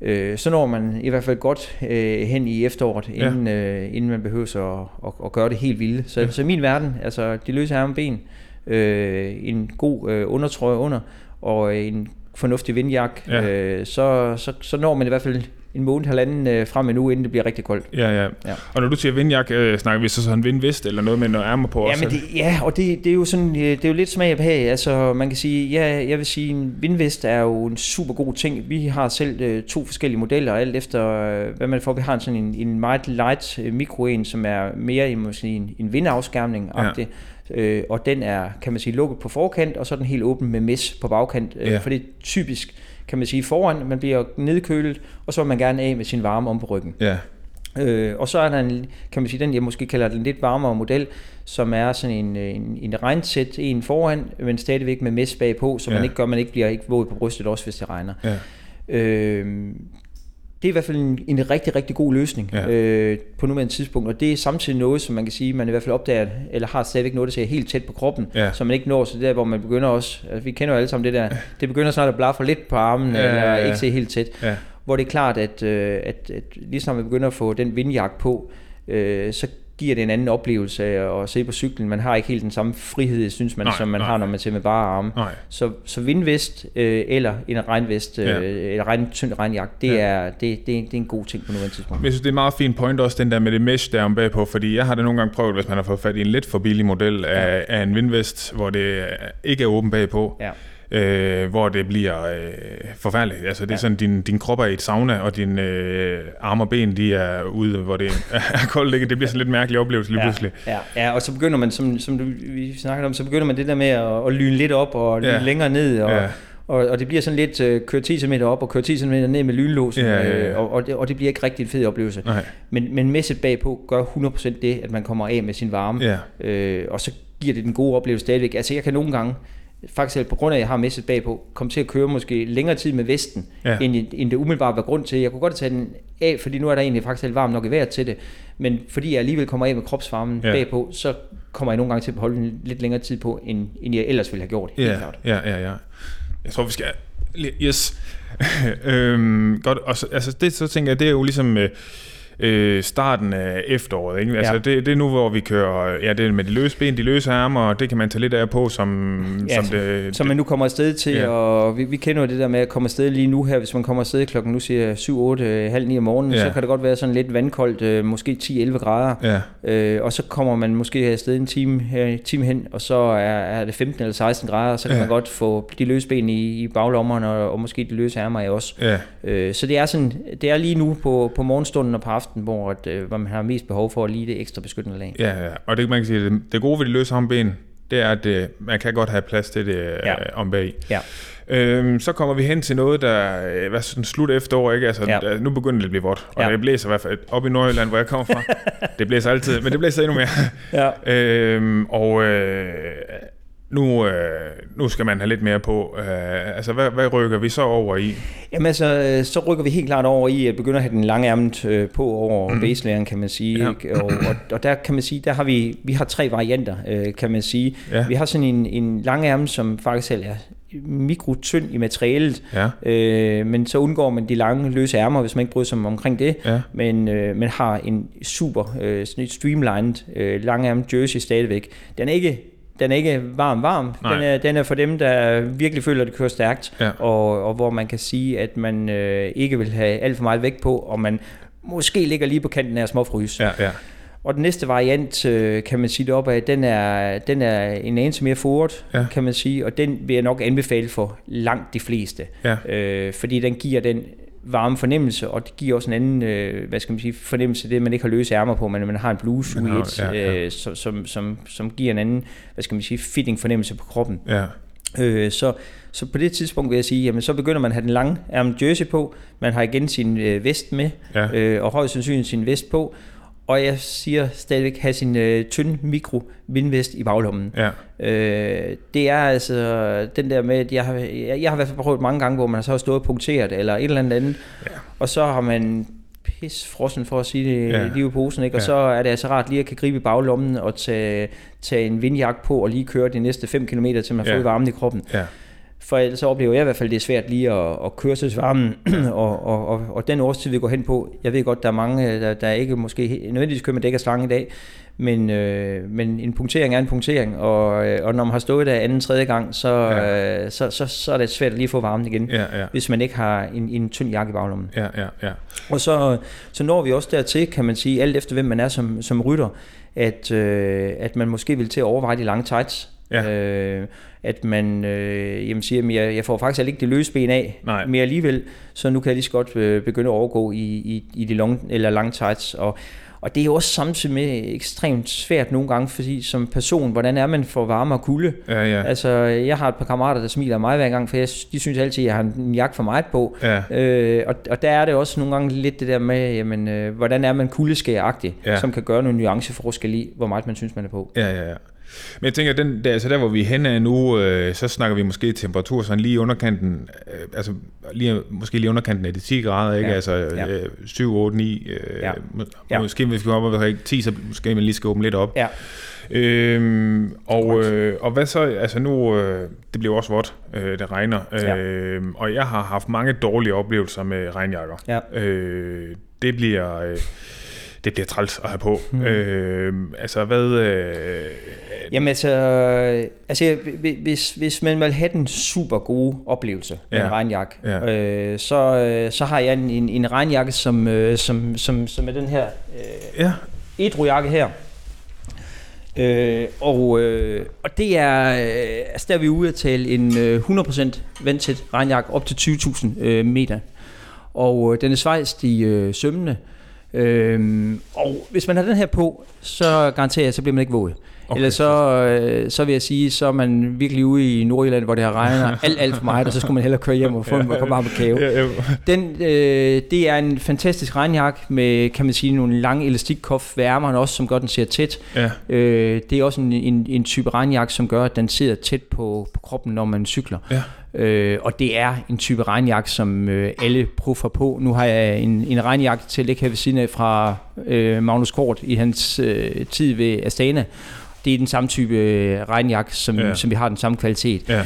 Øh, så når man i hvert fald godt øh, hen i efteråret, inden, ja. øh, inden man behøver at, at, at gøre det helt vildt. Så, ja. så min verden, altså de løse arme ben, øh, en god øh, undertrøje under, og en fornuftig vindjak, Ja. øh, så, så, så når man i hvert fald en måned, halvanden øh, frem endnu, inden det bliver rigtig koldt. Ja, ja. Ja. Og når du siger vindjak, øh, snakker vi så sådan vindvest eller noget med noget ærmer på Ja, også? men det, ja, og det, det er jo sådan, øh, det er jo lidt smag af behag. Altså, man kan sige, ja, jeg vil sige, en vindvest er jo en super god ting. Vi har selv øh, to forskellige modeller, alt efter øh, hvad man får. Vi har sådan en, en meget light øh, mikro en, som er mere en, måske en, en vindafskærmning ja. øh, og den er, kan man sige, lukket på forkant, og så er den helt åben med mes på bagkant. Øh, Ja. For det er typisk, kan man sige, foran, man bliver nedkølet, og så vil man gerne af med sin varme om på ryggen. Ja, Øh, og så er der en, kan man sige, den jeg måske kalder den lidt varmere model, som er sådan en, en, en regnsæt, en foran, men stadigvæk med mess bagpå, så Ja. man ikke gør, man ikke bliver ikke våd på brystet også, hvis det regner. ja. Øh, det er i hvert fald en, en rigtig, rigtig god løsning Ja. øh, på nuværende tidspunkt, og det er samtidig noget, som man kan sige, man i hvert fald opdager, eller har stadigvæk noget, der ser helt tæt på kroppen, Ja. så man ikke når til der, hvor man begynder også, altså vi kender jo alle sammen det der, det begynder snart at blaffe lidt på armen, ja, eller ja, ja. ikke se helt tæt ja. hvor det er klart, at, øh, at, at lige snart man begynder at få den vindjagt på, øh, så giver det en anden oplevelse at se på cyklen. Man har ikke helt den samme frihed, synes man, Nej, som man nej. har, når man ser med bare arme. Nej. Så, så vindvest øh, eller en regnvest, øh, Ja. eller regn, tynd regnjagt, det, Ja. er, det, det, det er en god ting på nuværende tidspunkt. Jeg synes, det er en meget fin point også, den der med det mesh der om bagpå, fordi jeg har det nogle gange prøvet, hvis man har fået fat i en lidt for billig model af, af en vindvest, hvor det ikke er åben bagpå, Ja. Øh, hvor det bliver øh, forfærdeligt. Altså det er Ja. sådan, din, din krop er i et sauna, og dine øh, arme og ben, de er ude, hvor det er koldt. ikke? Det bliver sådan lidt mærkelig oplevelse lige pludselig. Ja, ja, og så begynder man, som, som du, vi snakkede om, så begynder man det der med at, at lyne lidt op og Ja. ja. længere ned, og, Ja. ja. og, og det bliver sådan lidt øh, køre 10 cm op og køre 10 cm ned med lynlåsen, Ja, ja, ja. øh, og, og, det, og det bliver ikke rigtig en fed oplevelse. Nej. Men, men messet bagpå gør 100% det, at man kommer af med sin varme, Ja. øh, og så giver det den gode oplevelse stadigvæk. Altså jeg kan nogle gange, faktisk på grund af, at jeg har messet bagpå, komme til at køre måske længere tid med vesten, Ja. end, end det umiddelbart var grund til. Jeg kunne godt tage den af, fordi nu er der egentlig faktisk helt varmt nok i vejret til det, men fordi jeg alligevel kommer af med kropsvarmen Ja. bagpå, så kommer jeg nogle gange til at holde den lidt længere tid på, end, end jeg ellers ville have gjort. Ja, klart. ja, ja, ja. Jeg tror, vi skal... Yes. øhm, godt, og så, altså det, så tænker jeg, det er jo ligesom øh, øh, starten af efteråret, ikke? Altså Ja. det, det er nu, hvor vi kører, ja, det med de løse ben, de løse arme, og det kan man tage lidt af på, som, Ja, som det... Som man nu kommer afsted til, Ja. og vi, vi kender jo det der med at komme afsted lige nu her, hvis man kommer afsted klokken, nu siger jeg 7, 8, halv 9 om morgenen, Ja. så kan det godt være sådan lidt vandkoldt, øh, måske 10-11 grader, Ja, øh, og så kommer man måske afsted en time, her, en time hen, og så er, er det 15 eller 16 grader, så kan Ja. man godt få de løse ben i, i baglommerne, og, og måske de løse ærmer også. ja, Øh, så det er, sådan, det er lige nu på, på morgenstunden og på aftenen, hvor, at, øh, hvor man har mest behov for lige det ekstra beskyttende lag. ja, ja. Og det man kan sige, det, det gode ved de løse armben, det er, at det, man kan godt have plads til det ja. Ja. om bag. Ja. Øhm, så kommer vi hen til noget, der øh, hvad sådan slut efterår, ikke? Altså, ja. Nu begynder det at blive vådt, og. Ja. det blæser i hvert fald op i Nordjylland, hvor jeg kommer fra. det blæser altid, men det blæser endnu mere. Ja. øhm, og øh, nu, øh, nu skal man have lidt mere på. Øh, altså, hvad, hvad rykker vi så over i? Jamen altså, øh, så rykker vi helt klart over i at begynde at have den lange ærmet øh, på over mm. baselæren, kan man sige. Ja. Ikke? Og, og, og der kan man sige, der har vi, vi har tre varianter, øh, kan man sige. Ja. Vi har sådan en, en lang ærme, som faktisk selv er mikrotynd i materialet, Ja, øh, men så undgår man de lange løse ærmer, hvis man ikke bryder sig om omkring det. ja, Men øh, man har en super øh, sådan et streamlined øh, langærmet jersey stadigvæk. Den er ikke den er ikke varm varm. Nej. Den er, den er for dem, der virkelig føler, at det kører stærkt, Ja. og, og hvor man kan sige, at man øh, ikke vil have alt for meget vægt på, og man måske ligger lige på kanten af småfrys. ja, ja, Og den næste variant, øh, kan man sige det op af, den er, den er en anelse mere forward, Ja. kan man sige, og den vil jeg nok anbefale for langt de fleste. ja, Øh, fordi den giver den varme fornemmelse, og det giver også en anden, øh, hvad skal man sige, fornemmelse, det man ikke har løse ærmer på, men man har en bluse i et, ja, ja. øh, som, som, som, som giver en anden, hvad skal man sige, fitting fornemmelse på kroppen. ja, Øh, så, så på det tidspunkt vil jeg sige, jamen så begynder man at have den lange ærmet jersey på, man har igen sin øh, vest med, ja, øh, og højst sandsynligt sin vest på, og jeg siger stadigvæk have sin øh, tynde mikro vindvest i baglommen. ja, Øh, det er altså den der med, at jeg har, jeg, jeg har i hvert fald prøvet mange gange, hvor man så har stået og punkteret eller et eller andet andet, Ja. og så har man pis frossen for at sige det Ja. lige i posen, ikke? og Ja. så er det altså rart lige at kan gribe i baglommen og tage, tage en vindjagt på og lige køre de næste 5 km, til man Ja. får varmen i kroppen. ja, For ellers så oplever jeg i hvert fald, det er svært lige at, at køre sig til varmen, og, og, og, og den årstid, vi går hen på, jeg ved godt, der er mange, der, der ikke måske nødvendigvis kører med dæk og slange i dag, Men, øh, men en punktering er en punktering, og, øh, og når man har stået der anden, tredje gang, så, ja. øh, så, så, så er det svært at lige få varmen igen, Ja, ja. hvis man ikke har en, en tynd jakke i baglommen. Ja, ja, ja. Og så, så når vi også dertil, kan man sige, alt efter hvem man er som, som rytter, at, øh, at man måske vil til at overveje de lange tights. Ja. Øh, at man øh, jamen siger, at jeg, jeg får faktisk ikke det løse ben af Nej. mere alligevel, så nu kan jeg lige så godt øh, begynde at overgå i, i, i de long, eller lange tights. Og, og det er jo også samtidig med ekstremt svært nogle gange, fordi som person, hvordan er man for varme og kulde? Ja, ja. Altså, jeg har et par kammerater, der smiler af mig hver gang, for jeg, de synes altid, at jeg har en jakke for meget på. Ja. Øh, og, og der er det også nogle gange lidt det der med, jamen, øh, hvordan er man kuldeskæragtig, ja. som kan gøre nogle nuanceforskel i, hvor meget man synes, man er på. Ja, ja, ja. Men jeg tænker, den, der, altså der hvor vi er henne nu, øh, så snakker vi måske temperatur sådan lige underkanten, øh, altså lige, måske lige underkanten af de 10 grader, ikke? Ja. Altså Ja. øh, 7, 8, 9, øh, Ja. Ja. måske hvis vi kommer op og 10, så måske man lige skal åbne lidt op. Ja, Øhm, og, øh, og hvad så, altså nu, øh, det bliver også vådt, øh, det regner, Ja. øh, og jeg har haft mange dårlige oplevelser med regnjakker. ja. Øh, det bliver... Øh, det bliver træls at have på. Hmm. Mm. Øh, altså, hvad... Øh, Jamen altså, altså hvi- hvis, hvis man vil have den super gode oplevelse med Ja. en regnjakke, Ja. øh, så, øh, så har jeg en, en, en regnjakke, som, øh, som, som, som er den her øh, ja, Edro-jakke her. Øh, og, øh, og det er, øh, altså der er vi ude at tale en øh, 100% vandtæt regnjakke op til 20.000 øh, meter. Og øh, den er svejst i øh, sømmene. Øh, og hvis man har den her på, så garanterer jeg, så bliver man ikke våd. Okay. Ellers så, øh, så vil jeg sige, så er man virkelig ude i Nordjylland, hvor det har regnet alt, alt for meget, og så skulle man hellere køre hjem og få en kop varm kage. ja, ja. Den, øh, det er en fantastisk regnjakke med, kan man sige, nogle lange elastikkof ved ærmerne også, som gør, den sidder tæt. ja. Øh, det er også en, en, en type regnjakke, som gør, at den sidder tæt på, på kroppen, når man cykler. Ja. Øh, og det er en type regnjakke, som øh, alle proffer på. Nu har jeg en, en regnjakke til at ligge her ved siden af fra øh, Magnus Kort i hans øh, tid ved Astana. Det er den samme type øh, regnjakke, som, Ja. ja. som vi har den samme kvalitet. Ja,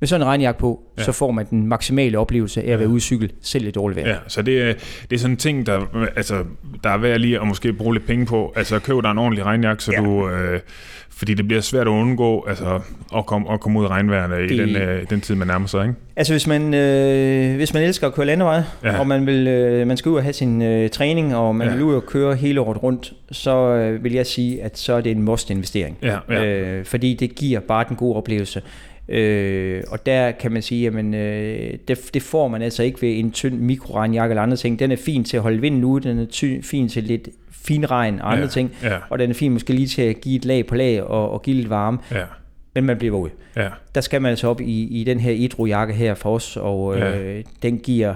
Med sådan en regnjakke på, Ja. så får man den maksimale oplevelse af at være ude cykle, selv i dårligt vejr. ja, så det, er- det er sådan en ting, der, altså, der er værd lige at måske bruge lidt penge på. Altså, køb dig en ordentlig regnjakke, så Ja. du... Øh, fordi det bliver svært at undgå altså, at, komme, at komme ud i regnvejrene i Det- den, øh, den tid, man nærmer sig, ikke? Altså hvis man, øh, hvis man elsker at køre landevej, Ja. og man, vil, øh, man skal ud og have sin øh, træning, og man Ja. vil ud og køre hele året rundt, så øh, vil jeg sige, at så er det en must-investering. Ja, ja. Øh, fordi det giver bare den gode oplevelse. Øh, og der kan man sige, at øh, det, det får man altså ikke ved en tynd mikroregnjakke eller andre ting. Den er fin til at holde vinden ude, den er ty, fin til lidt fin regn og andre Ja, ting, ja. og den er fin måske lige til at give et lag på lag og, og give lidt varme, Ja, men man bliver våd ja, der skal man altså op i, i den her Idro-jakke her for os, og øh, den giver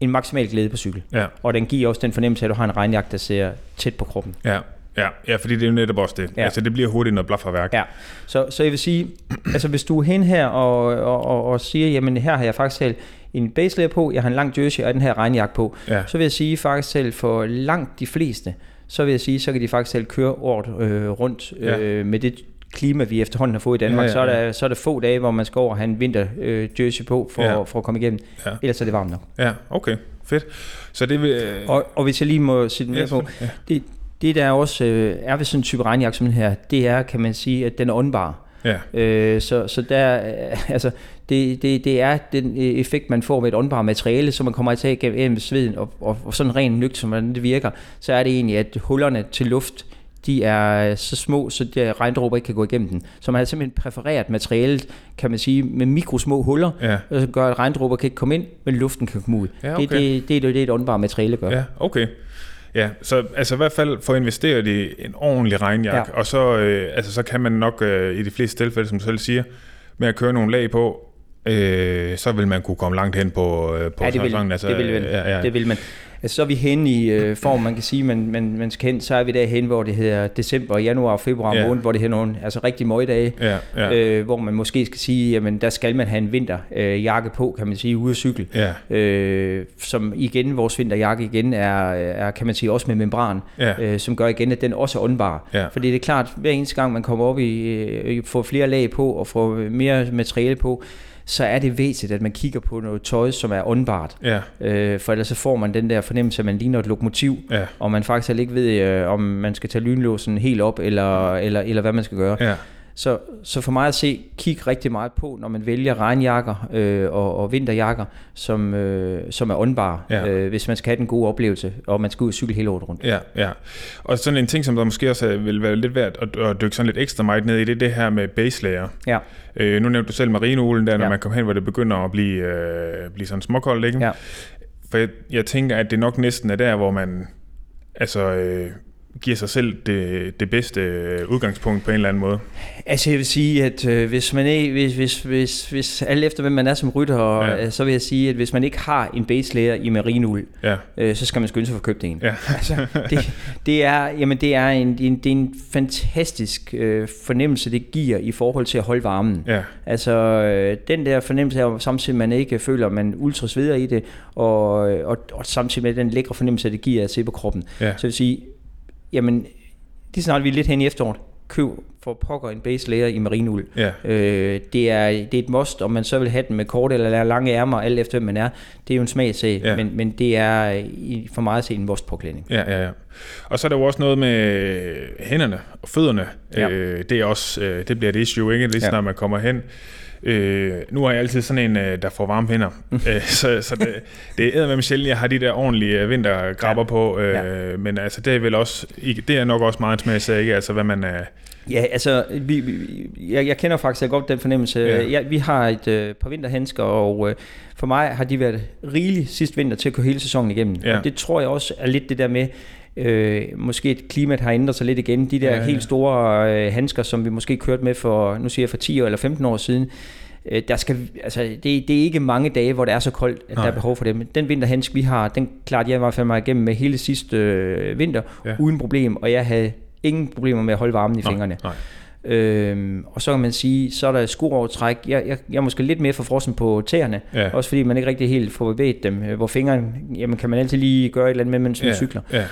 en maksimal glæde på cykel. ja, Og den giver også den fornemmelse, at du har en regnjakke, der ser tæt på kroppen. ja. Ja, ja, fordi det er jo netop også det. Ja. Ja. Altså, det bliver hurtigt noget blafferværk. Ja, så, så jeg vil sige, altså hvis du er hen her og, og, og, og siger, jamen her har jeg faktisk selv en base layer på, jeg har en lang jersey og den her regnjakke på, Ja. så vil jeg sige faktisk selv for langt de fleste, så vil jeg sige, så kan de faktisk selv køre året øh, rundt Ja. øh, med det klima, vi efterhånden har fået i Danmark, Ja, ja, Så, er ja. der, så er der få dage, hvor man skal over og have en vinter øh, jersey på for, Ja. ja. for at komme igennem. Ja. Ellers er det varmt nok. Ja, okay. Fedt. Så det vil... Øh, Og, og hvis jeg lige må sætte ja, mere på, ja. det, det der også øh, er ved sådan en type regnjakke som den her, det er, kan man sige, at den er åndbar. Ja, Øh, så, så der, øh, altså, det, det, det er den øh, effekt, man får ved et åndbart materiale, som man kommer til at gennem sveden, og, og, og sådan ren nygt, som det virker, så er det egentlig, at hullerne til luft, de er så små, så der regndråber ikke kan gå igennem den. Så man har simpelthen præfereret materialet, kan man sige, med mikrosmå huller, ja, og så gør, at regndråber kan ikke komme ind, men luften kan komme ud. Ja, det, okay. det, det, er det, det et åndbart materiale gør. ja, okay. Ja, så altså i hvert fald få investeret i en ordentlig regnjakke, ja. Og så, øh, altså, så kan man nok øh, i de fleste tilfælde, som du selv siger, med at køre nogle lag på, øh, så vil man kunne komme langt hen på, øh, på Ja, det vil, sæsonen. Altså, det vil, man. ja, ja. det vil man. Altså, så er vi hen i øh, form, man kan sige, man, man, man skal hen, så er vi derhen, hvor det hedder december, januar og februar Ja. måned, hvor det hedder nogle altså rigtig møgdage, ja, ja, øh, hvor man måske skal sige, jamen der skal man have en vinterjakke øh, jakke på, kan man sige, ude at cykle. ja, Øh, som igen, vores vinterjakke igen er, er, kan man sige, også med membran, ja, øh, som gør igen, at den også er åndbar. Ja. Fordi det er klart, hver eneste gang man kommer op i, øh, får flere lag på og får mere materiale på, så er det væsentligt, at man kigger på noget tøj, som er åndbart. Ja, Øh, for ellers så får man den der fornemmelse, at man ligner et lokomotiv, ja, og man faktisk heller ikke ved, øh, om man skal tage lynlåsen helt op, eller, eller, eller hvad man skal gøre. ja, Så, så for mig at se, kig rigtig meget på, når man vælger regnjakker øh, og, og vinterjakker, som, øh, som er åndbare, Ja. øh, hvis man skal have den gode oplevelse, og man skal ud og cykle hele året rundt. ja, ja. Og sådan en ting, som der måske også er- vil være lidt værd at, at dykke sådan lidt ekstra meget ned i, det er det her med base layer. Ja, Øh, nu nævnte du selv marineulen der, når Ja. man kommer hen, hvor det begynder at blive, øh, blive sådan småkoldt, ikke? ja. For jeg, jeg tænker, at det nok næsten er der, hvor man altså, øh, giver sig selv det, det bedste øh, udgangspunkt på en eller anden måde. Altså jeg vil sige, at øh, hvis man ikke, hvis, hvis, hvis, hvis alt efter hvem man er som rytter, Ja. ja. så vil jeg sige, at hvis man ikke har en base layer i marinul, Ja, øh, så skal man skynde sig for at købe en. ja, Altså, det, det, er, jamen, det, er en, er en, det er en fantastisk øh, fornemmelse, det giver i forhold til at holde varmen. ja, Altså øh, den der fornemmelse af, samtidig man ikke føler, at man ultra sveder i det, og, og, og samtidig med den lækre fornemmelse, det giver at se på kroppen. ja, Så jeg vil sige, jamen, lige snart vi er lidt hen i efteråret, køb for pokker en base layer i marinul. ja, Øh, det, er, det er et must, om man så vil have den med korte eller lange ærmer, alt efter hvem man er. Det er jo en smagsag, Ja. ja. men, men det er i- for mig at se en must-påklædning. ja, ja, ja. Og så er der jo også noget med hænderne og fødderne. Ja. Øh, det er også, øh, det bliver et issue, ikke? Lige Ja. snart man kommer hen. Øh, nu er jeg altid sådan en, øh, der får varme hænder. øh, så så det, det er med sjældent, jeg har de der ordentlige øh, vintergrabber Ja. på. Øh, Ja. Men altså, det er vel også, det er nok også meget en smagsag, ikke? Altså, hvad man er... Ja, altså, vi, vi, jeg, jeg kender faktisk godt den fornemmelse. Ja. Jeg, vi har et øh, par vinterhandsker, og øh, for mig har de været rigeligt sidste vinter til at køre hele sæsonen igennem. Ja. Og det tror jeg også er lidt det der med, øh, måske et klimaet har ændret sig lidt igen. De der Ja, ja, helt store øh, handsker, som vi måske kørte med for, nu siger jeg for 10 år eller 15 år siden, øh, der skal, altså, det, det er ikke mange dage, hvor det er så koldt, at Nej. der er behov for dem. Den vinterhandsk, vi har, den klarede jeg i hvert fald mig igennem med hele sidste øh, vinter, Ja. uden problem, og jeg havde ingen problemer med at holde varmen i Nå, fingrene. Nej. Øhm, og så kan man sige, så er der skruovertræk. Jeg, jeg, jeg er måske lidt mere forfrossen på tæerne, Ja. også fordi man ikke rigtig helt får bevæget dem. Øh, Hvor fingeren, jamen kan man altid lige gøre et eller andet med, mens man Ja, cykler. ja,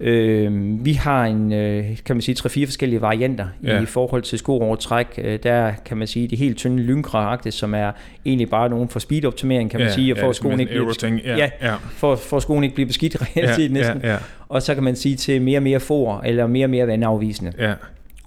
Øhm, vi har en, øh, kan man sige, tre-fire forskellige varianter Ja. i forhold til skruovertræk. Øh, der kan man sige, de helt tynde lynkra som er egentlig bare nogen for speedoptimering, kan man ja, sige, og for at skoen ikke bliver ja, Ja. ja, for, for skoen ikke bliver beskidt hele ja, næsten. Ja, ja, Og så kan man sige til mere og mere for, eller mere og mere vandafvisende. ja,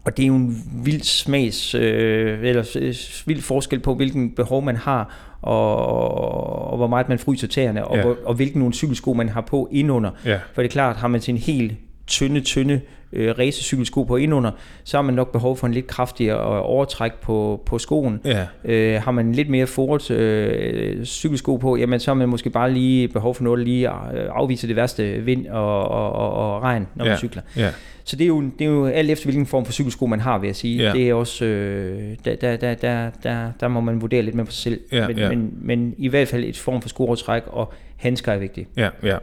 Og det er jo en vild smags, øh, eller øh, vild forskel på, hvilken behov man har, og, og hvor meget man fryser tæerne, og, Ja. hvor, og hvilken nogle cykelsko man har på indunder. ja, For det er klart, har man sin helt tynde, tynde øh, racecykelsko på indunder, så har man nok behov for en lidt kraftigere overtræk på, på skoen. ja, Øh, har man en lidt mere forret øh, cykelsko på, jamen så har man måske bare lige behov for noget, der lige øh, afviser det værste vind og, og, og, og regn, når man Ja. cykler. ja, Så det er, jo, det er jo alt efter, hvilken form for cykelsko man har, vil jeg sige. Ja. Det er også, øh, der, der, der, der, der, der må man vurdere lidt med på sig selv. Ja, men, ja. Men, men i hvert fald et form for skruertræk, og handsker er vigtigt. Ja, ja.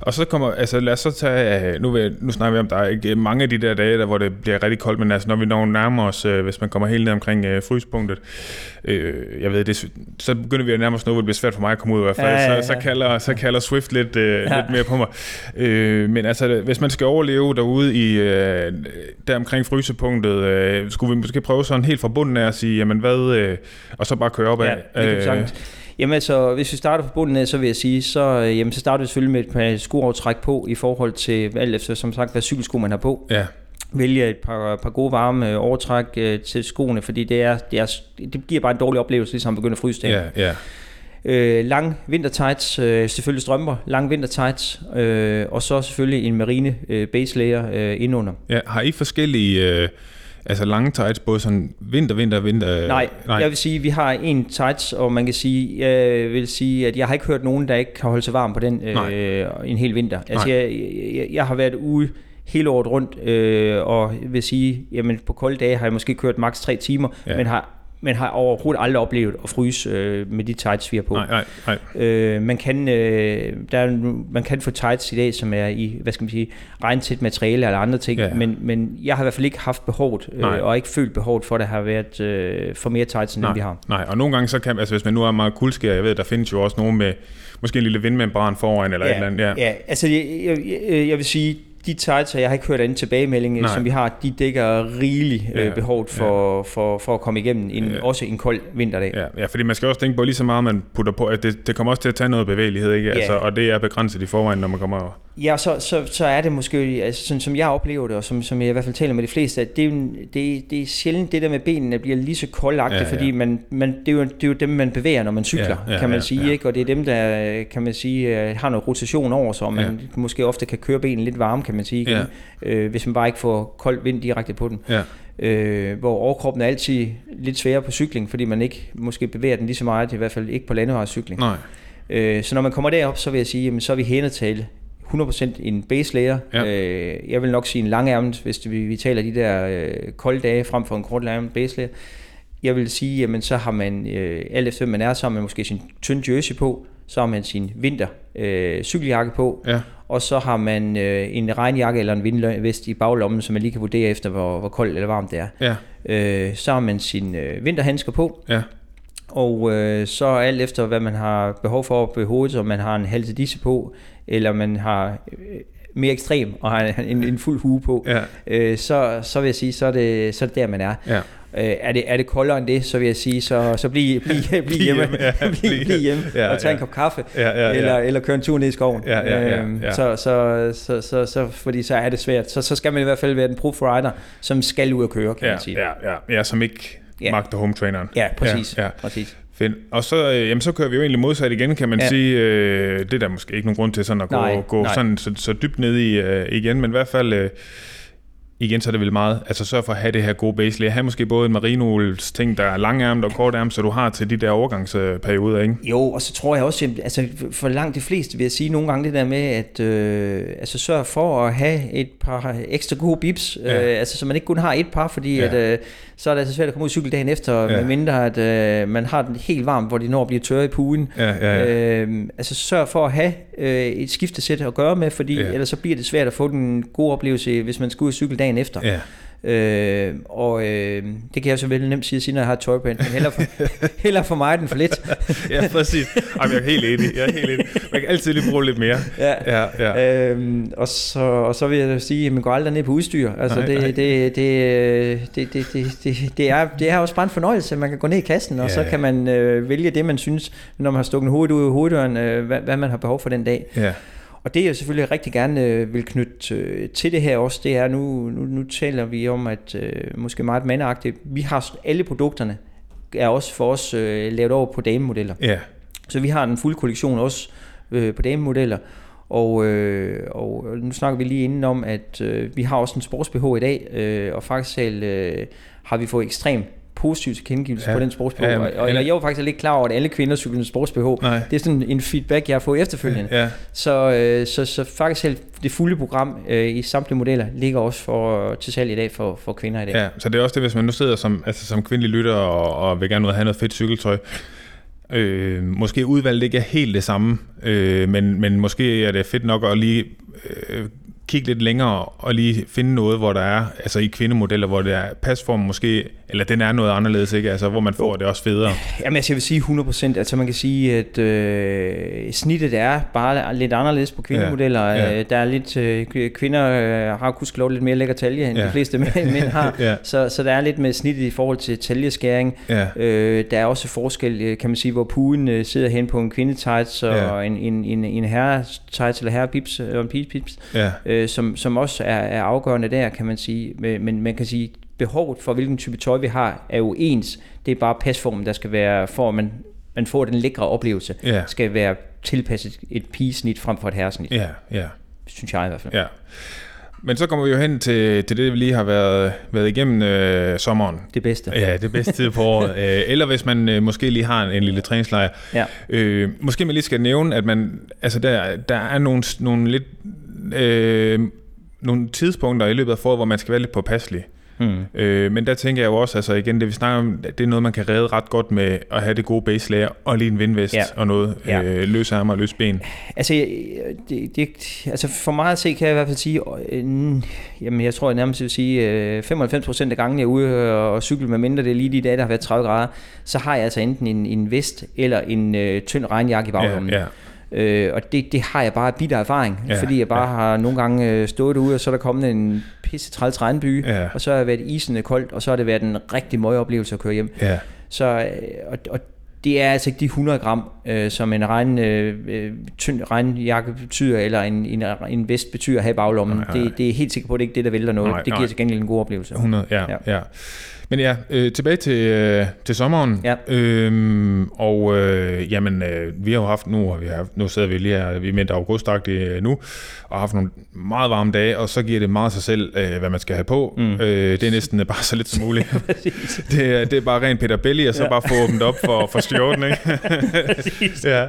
Og så kommer, altså lad os så tage, øh, nu, vil, nu snakker vi om, der er ikke mange af de der dage, der, hvor det bliver rigtig koldt, men altså når vi når nærmer os, øh, hvis man kommer helt ned omkring øh, fryspunktet, øh, jeg ved, det, så begynder vi at nærme os noget, hvor det bliver svært for mig at komme ud i hvert fald, Ja, ja, ja. Så, så, kalder, så kalder Swift lidt, øh, ja. Lidt mere på mig. Øh, men altså, hvis man skal overleve derude i, øh, der omkring frysepunktet, øh, skulle vi måske prøve sådan helt fra bunden af at sige, jamen hvad, øh, og så bare køre op af. Ja, det kan sagtens. Jamen altså, hvis vi starter fra bunden af, så vil jeg sige, så, øh, jamen, så starter vi selvfølgelig med et par skoaftræk på i forhold til, alt efter som sagt, hvad cykelsko man har på. ja, Vælge et par, par gode varme øh, overtræk øh, til skoene, fordi det, er, det, er, det giver bare en dårlig oplevelse, ligesom at begynde at fryse det. ja, ja, Øh, lang vintertights, øh, selvfølgelig strømper, lang vintertights, øh, og så selvfølgelig en marine øh, base layer øh, indunder. ja. Har I forskellige... Øh, Altså lange tights, både sådan vinter, vinter, vinter... Nej, nej, jeg vil sige, at vi har en tights, og man kan sige, jeg vil sige, at jeg har ikke hørt nogen, der ikke kan holde sig varm på den Nej. øh, en hel vinter. Altså, Nej. jeg, jeg, jeg har været ude hele året rundt, øh, og vil sige, jamen på kolde dage har jeg måske kørt maks 3 timer, Ja. ja. men har men har overhovedet aldrig oplevet at fryse øh, med de tights, vi har på. Nej, nej, nej. Øh, man, kan, øh, der er, man kan få tights i dag, som er i, hvad skal man sige, regntæt materiale eller andre ting, Ja. ja. men, men jeg har i hvert fald ikke haft behovet, Nej. øh, og ikke følt behovet for, at der har været øh, for mere tights, end Nej, dem vi har. nej, og nogle gange så kan, altså hvis man nu er meget kuldskær, jeg ved, der findes jo også nogen med måske en lille vindmembran foran eller et eller andet. Ja. ja altså jeg, jeg, jeg, jeg vil sige, de tights, jeg har ikke hørt anden tilbagemelding, Nej. som vi har, de dækker rigeligt Ja, øh, behovet for, for, for at komme igennem en, Ja. også en kold vinterdag. Ja, ja, fordi man skal også tænke på lige så meget, man putter på, at det, det kommer også til at tage noget bevægelighed, ikke? Ja. Altså, og det er begrænset i forvejen, når man kommer over. Ja, så, så, så er det måske, altså, sådan, som jeg oplever det, og som, som jeg i hvert fald taler med de fleste, at det er, jo det, det er sjældent det der med benene bliver lige så koldagtigt, Ja, ja, ja. ja. fordi man, man, det, er jo, det er jo dem, man bevæger, når man cykler, Ja, ja, ja, kan man ja, sige, ja. ikke? og det er dem, der kan man sige, øh, har noget rotation over sig, og man Ja. ja. måske ofte kan køre benene lidt varme, kan man sige, igen, øh, hvis man bare ikke får kold vind direkte på den. Ja, Øh, hvor overkroppen er altid lidt sværere på cykling, fordi man ikke måske bevæger den lige så meget, i hvert fald ikke på landevejscykling. nej. Øh, så når man kommer derop, så vil jeg sige, jamen, så er vi hænetale 100% en base layer. Ja. Øh, jeg vil nok sige en langærmet, hvis vi, vi taler de der øh, kolde dage frem for en kort ærmet base layer. Jeg vil sige, jamen så har man, øh, alt efter man er, så har man måske sin tynd jersey på, så har man sin vinter øh, cykeljakke på, Ja, og så har man øh, en regnjakke eller en vindvest i baglommen, så man lige kan vurdere efter, hvor, hvor koldt eller varmt det er. ja, Øh, så har man sine øh, vinterhandsker på, ja, og øh, så alt efter, hvad man har behov for på hovedet, om man har en halv disse på, eller man har øh, mere ekstrem og har en, en fuld hue på, ja, øh, så, så vil jeg sige, så er det, så er det der, man er. ja. Øh, er, det, er det koldere end det, så vil jeg sige, så, så bliv, bliv, bliv hjemme, ja, bliv, bliv- hjemme ja, og tag en ja. kop kaffe, Ja, ja, ja. eller, eller køre en tur ned i skoven. Ja, ja, ja, Øhm, ja. Så, så, så, så, så, fordi så er det svært. Så, så skal man i hvert fald være den proof rider, som skal ud og køre, kan Ja, man sige. ja, ja, ja, som ikke Ja. magter home-traineren. ja præcis. Ja, ja. præcis. Og så, øh, jamen, så kører vi jo egentlig modsat igen, kan man ja. Sige. Øh, det er der måske ikke nogen grund til sådan at gå, Nej, gå nej. sådan, så, så dybt ned i øh, igen, men i hvert fald... Øh, igen, så er det vel meget, altså sørg for at have det her gode base layer. Have måske både en merinols ting, der er langærmet og kortærmet, så du har til de der overgangsperioder, ikke? Jo, og så tror jeg også, at altså for langt de fleste vil jeg sige nogle gange det der med, at øh, altså sørg for at have et par ekstra gode bips, Ja. ja. øh, altså så man ikke kun har et par, fordi Ja. at, øh, så er det altså svært at komme ud og cykle dagen efter, Ja. medmindre at øh, man har den helt varmt, hvor de når at blive tørre i pugen. Ja, ja, ja. Øh, altså sørg for at have øh, et skiftesæt at gøre med, fordi Ja. ellers så bliver det svært at få den gode oplevelse, hvis man skal ud cykle dagen efter. ja. Øh, og øh, det kan jeg så vel nemt sige, siden jeg har tøj på, men heller for, heller for mig den for lidt. ja, præcis. Jamen, jeg er helt enig. Jeg er helt enig. Man kan altid lige bruge lidt mere. Ja. Ja, ja. Øhm, og, så, og så vil jeg sige, at man går aldrig ned på udstyr. Altså Nej, det, nej. det, det, det, det, det, det, det, er, det er også bare en fornøjelse, man kan gå ned i kassen, og Ja, så kan man øh, vælge det, man synes, når man har stukket hovedet ud af hoveddøren, øh, hvad, hvad man har behov for den dag. ja. Og det jeg selvfølgelig rigtig gerne øh, vil knytte øh, til det her også, det er, nu, nu, nu taler vi om, at øh, måske meget mandagtigt, vi har alle produkterne, er også for os øh, lavet over på damemodeller. Ja, Så vi har den fulde kollektion også øh, på damemodeller. Og, øh, og nu snakker vi lige inden om, at øh, vi har også en sports i dag, øh, og faktisk selv, øh, har vi fået ekstrem positiv tilkendegivelse Ja. på den sports. Ja, og, og jeg, var faktisk ikke klar over, at alle kvinder cykler med sports. Nej. Det er sådan en feedback, jeg har fået efterfølgende. ja. Så, øh, så, så faktisk selv det fulde program øh, i samtlige modeller ligger også for, til salg i dag for, for kvinder i dag. Ja, så det er også det, hvis man nu sidder som, altså som kvindelig lytter og, og vil gerne have noget fedt cykeltøj. Øh, måske udvalget ikke er helt det samme, øh, men, men måske er det fedt nok at lige øh, kigge lidt længere og lige finde noget, hvor der er, altså i kvindemodeller, hvor det er pasform måske, eller den er noget anderledes, ikke? Altså hvor man får det også federe. Jamen, altså, jeg vil sige 100%. Altså, man kan sige, at øh, snittet er bare lidt anderledes på kvindemodeller. Ja, Ja, ja. Der er lidt, øh, kvinder øh, har kunst lidt mere lækker talje, end Ja. de fleste mænd, mænd har. Ja. så, så der er lidt med snittet i forhold til taljeskæring. Ja, Øh, der er også forskel, øh, kan man sige, hvor puden øh, sidder hen på en kvindetights og Ja. en, en, en, en herre tights eller herre pips og en pige ja, øh, som, som også er, er afgørende der, kan man sige. Men, men man kan sige, behovet for hvilken type tøj vi har, er jo ens. Det er bare pasformen, der skal være, for at man, man får den lækre oplevelse, Ja. skal være tilpasset et pigesnit frem for et herresnit, ja, ja. synes jeg i hvert fald. Ja. Men så kommer vi jo hen til, til det, vi lige har været, været igennem øh, sommeren. Det bedste. Ja, det bedste tid på året. Øh, Eller hvis man øh, måske lige har en, en lille træningslejr. Ja. Øh, måske man lige skal nævne, at man, altså der, der er nogle, nogle lidt... Øh, nogle tidspunkter i løbet af foråret, hvor man skal være lidt påpasselig. Hmm. Øh, men der tænker jeg jo også, altså igen, det vi snakker om, det er noget, man kan redde ret godt med at have det gode base layer, og lige en vindvest Ja. og noget Ja. øh, løse arme og løse ben. Altså, det, det, altså for mig at se, kan jeg i hvert fald sige, øh, jamen jeg tror jeg nærmest vil sige, øh, 95% af gangen jeg er ude og cykle, med mindre det er lige de dage, der har været 30 grader, så har jeg altså enten en, en vest eller en øh, tynd regnjakke i baglommen. Ja, ja. Øh, og det, det har jeg bare bitter erfaring, Ja, fordi jeg bare ja. har nogle gange øh, stået derude, og så er der kommet en pisse træls regnby, Ja. og så har det været isende koldt, og så har det været en rigtig møg oplevelse at køre hjem. Ja. Så, øh, og, og det er altså ikke de 100 gram, øh, som en regn, øh, øh, tynd regnjakke betyder, eller en, en, en vest betyder at have i baglommen. Nej, nej. Det, det er helt sikkert på, at det ikke er det, der vælter noget. Nej, det giver nej. til gengæld en god oplevelse. 100, ja, ja. Ja. Men ja, øh, tilbage til, øh, til sommeren. Ja. Øhm, og øh, jamen, øh, vi har jo haft nu, og vi har, nu sidder vi lige her, vi er midt augustagtigt øh, nu, og har haft nogle meget varme dage, og så giver det meget sig selv, øh, hvad man skal have på. Mm. Øh, det er næsten bare så lidt som muligt. det, er, det er bare rent Peter Belli, og så ja. Bare få åbent op for, for skjorten, ikke? ja.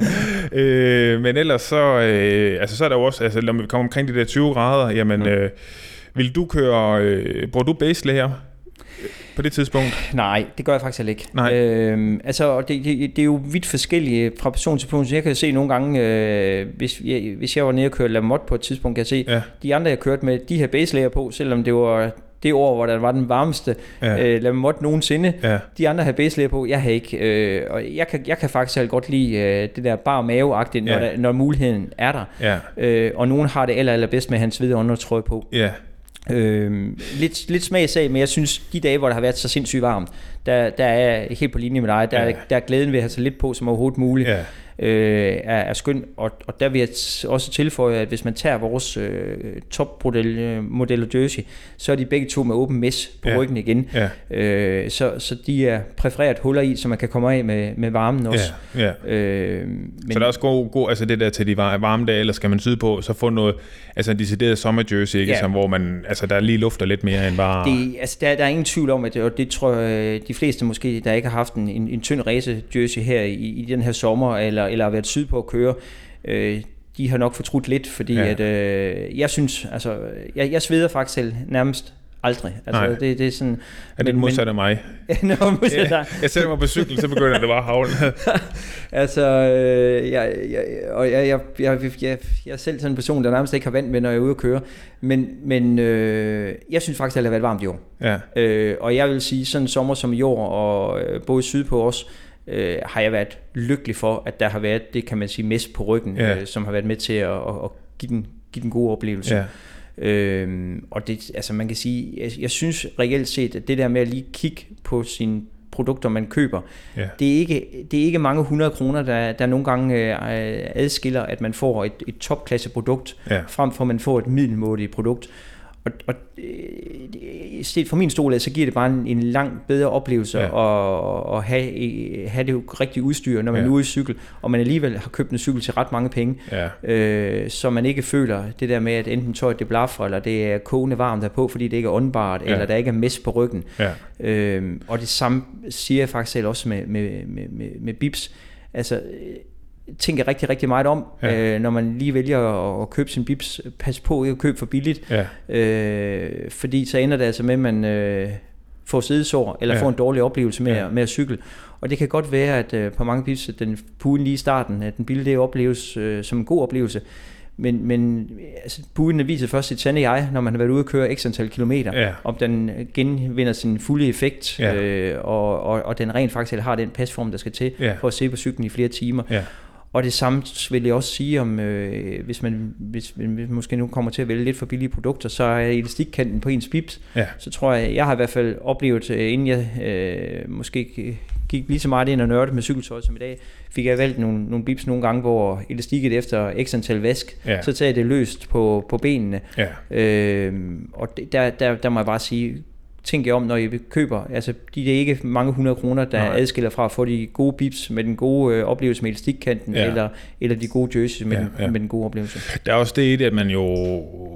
øh, men ellers så, øh, altså så er der jo også, altså når vi kommer omkring de der 20 grader, jamen, mm. øh, vil du køre, øh, bruger du base layer på det tidspunkt? Nej, det gør jeg faktisk ikke. Nej. Øhm, altså, det, det, det er jo vidt forskellige fra person til person. Jeg kan se nogle gange, øh, hvis, jeg, hvis jeg var nede og køre Lamotte på et tidspunkt, kan jeg se, Ja. de andre, jeg kørte med, de her baselayer på, selvom det var det år, hvor der var den varmeste Ja. øh, Lamotte nogensinde. Ja. De andre har baselayer på, jeg har ikke. Øh, og jeg kan, jeg kan faktisk godt lide øh, det der bar mave når, Ja. der, når muligheden er der. Ja. Øh, og nogen har det aller, allerbedst med hans hvide undertrøje på. Ja. Øh, lidt, lidt smagsag, men jeg synes, de dage, hvor der har været så sindssygt varmt, der, der er helt på linje med dig. Der, ja. der er glæden ved at have så lidt på som overhovedet muligt. Ja. Øh, er, er skøn. Og, og der vil jeg også tilføje, at hvis man tager vores øh, topmodel øh, model jersey, så er de begge to med åben mes på Ja. ryggen igen. Ja. Øh, så, så de er præfereret huller i, så man kan komme af med, med varmen også. Ja. ja. Øh, Men, så der er også god, god, altså det der til de var- varme dage, eller skal man syde på, så få noget, altså en decideret sommerjersey, ikke? Ja. Som, hvor man, altså der lige lufter lidt mere end bare... Det, altså, der, der er ingen tvivl om, at det, og det tror jeg, de fleste måske, der ikke har haft en, en, en tynd race jersey her i, i den her sommer, eller, eller har været sydpå at køre, øh, de har nok fortrudt lidt, fordi Ja. at, øh, jeg synes, altså, jeg, jeg sveder faktisk selv nærmest aldrig. Altså, Nej. det, det er sådan... er det modsat af mig? Nå, modsat dig. jeg sætter mig på cyklen, så begynder det bare at havle. Altså, øh, jeg, jeg, og jeg, jeg, jeg, jeg, jeg er selv sådan en person, der nærmest ikke har vand med, når jeg er ude at køre. Men, men øh, jeg synes faktisk, at det har været varmt i år. ja, Øh, og jeg vil sige, sådan en sommer som i år, og øh, både sydpå også, øh, har jeg været lykkelig for, at der har været, det kan man sige, mest på ryggen, Ja. øh, som har været med til at, at, at give, den, give den gode oplevelse. ja, Øhm, og det, altså man kan sige, jeg, jeg synes reelt set, at det der med at lige kigge på sine produkter, man køber, ja. det er ikke, det er ikke mange hundrede kroner, der, der nogle gange øh, adskiller, at man får et, et topklasse produkt, Ja. frem for at man får et middelmådigt produkt. Og, og øh, set fra min stol så giver det bare en, en langt bedre oplevelse Ja. at, at have, have det rigtige udstyr, når man Ja. er ude i cykel, og man alligevel har købt en cykel til ret mange penge, ja. øh, så man ikke føler det der med, at enten tøjet det blaffer, eller det er kogende varmt derpå, fordi det ikke er åndbart, Ja. eller der ikke er mest på ryggen. ja. Øh, og det samme siger jeg faktisk selv også med, med, med, med, med bips. Altså, tænker rigtig, rigtig meget om, Ja. øh, når man lige vælger at, at købe sin bips. Pas på ikke at købe for billigt, ja. øh, fordi så ender det altså med, at man øh, får sidesår, eller Ja. får en dårlig oplevelse med, Ja. ja. med at cykle. Og det kan godt være, at øh, på mange bips, at den puden lige i starten, at den billige opleves øh, som en god oplevelse. Men, men altså, puden viser først sit sande jeg, når man har været ude at køre x antal kilometer Ja. om den genvinder sin fulde effekt, ja. øh, og, og, og den rent faktisk har den pasform, der skal til, Ja. for at se på cyklen i flere timer. Ja. Og det samme vil jeg også sige om, øh, hvis, man, hvis, hvis man måske nu kommer til at vælge lidt for billige produkter, så er elastikkanten på ens bips, Ja. så tror jeg, jeg har i hvert fald oplevet, øh, inden jeg øh, måske gik lige så meget ind og nørdede med cykeltøj som i dag, fik jeg valgt nogle, nogle bips nogle gange, hvor elastikket efter x antal vask, Ja. så tager det løst på, på benene. Ja. Øh, og det- der, der, der må jeg bare sige, tænk jer om, når I køber, altså de det er ikke mange hundrede kroner, der Nej. adskiller fra at få de gode bips med den gode øh, oplevelse med elastikkanten, Ja. eller, eller de gode jerseys med, Ja, ja, ja. ja. Den, med den gode oplevelse. Der er også det i det, at man jo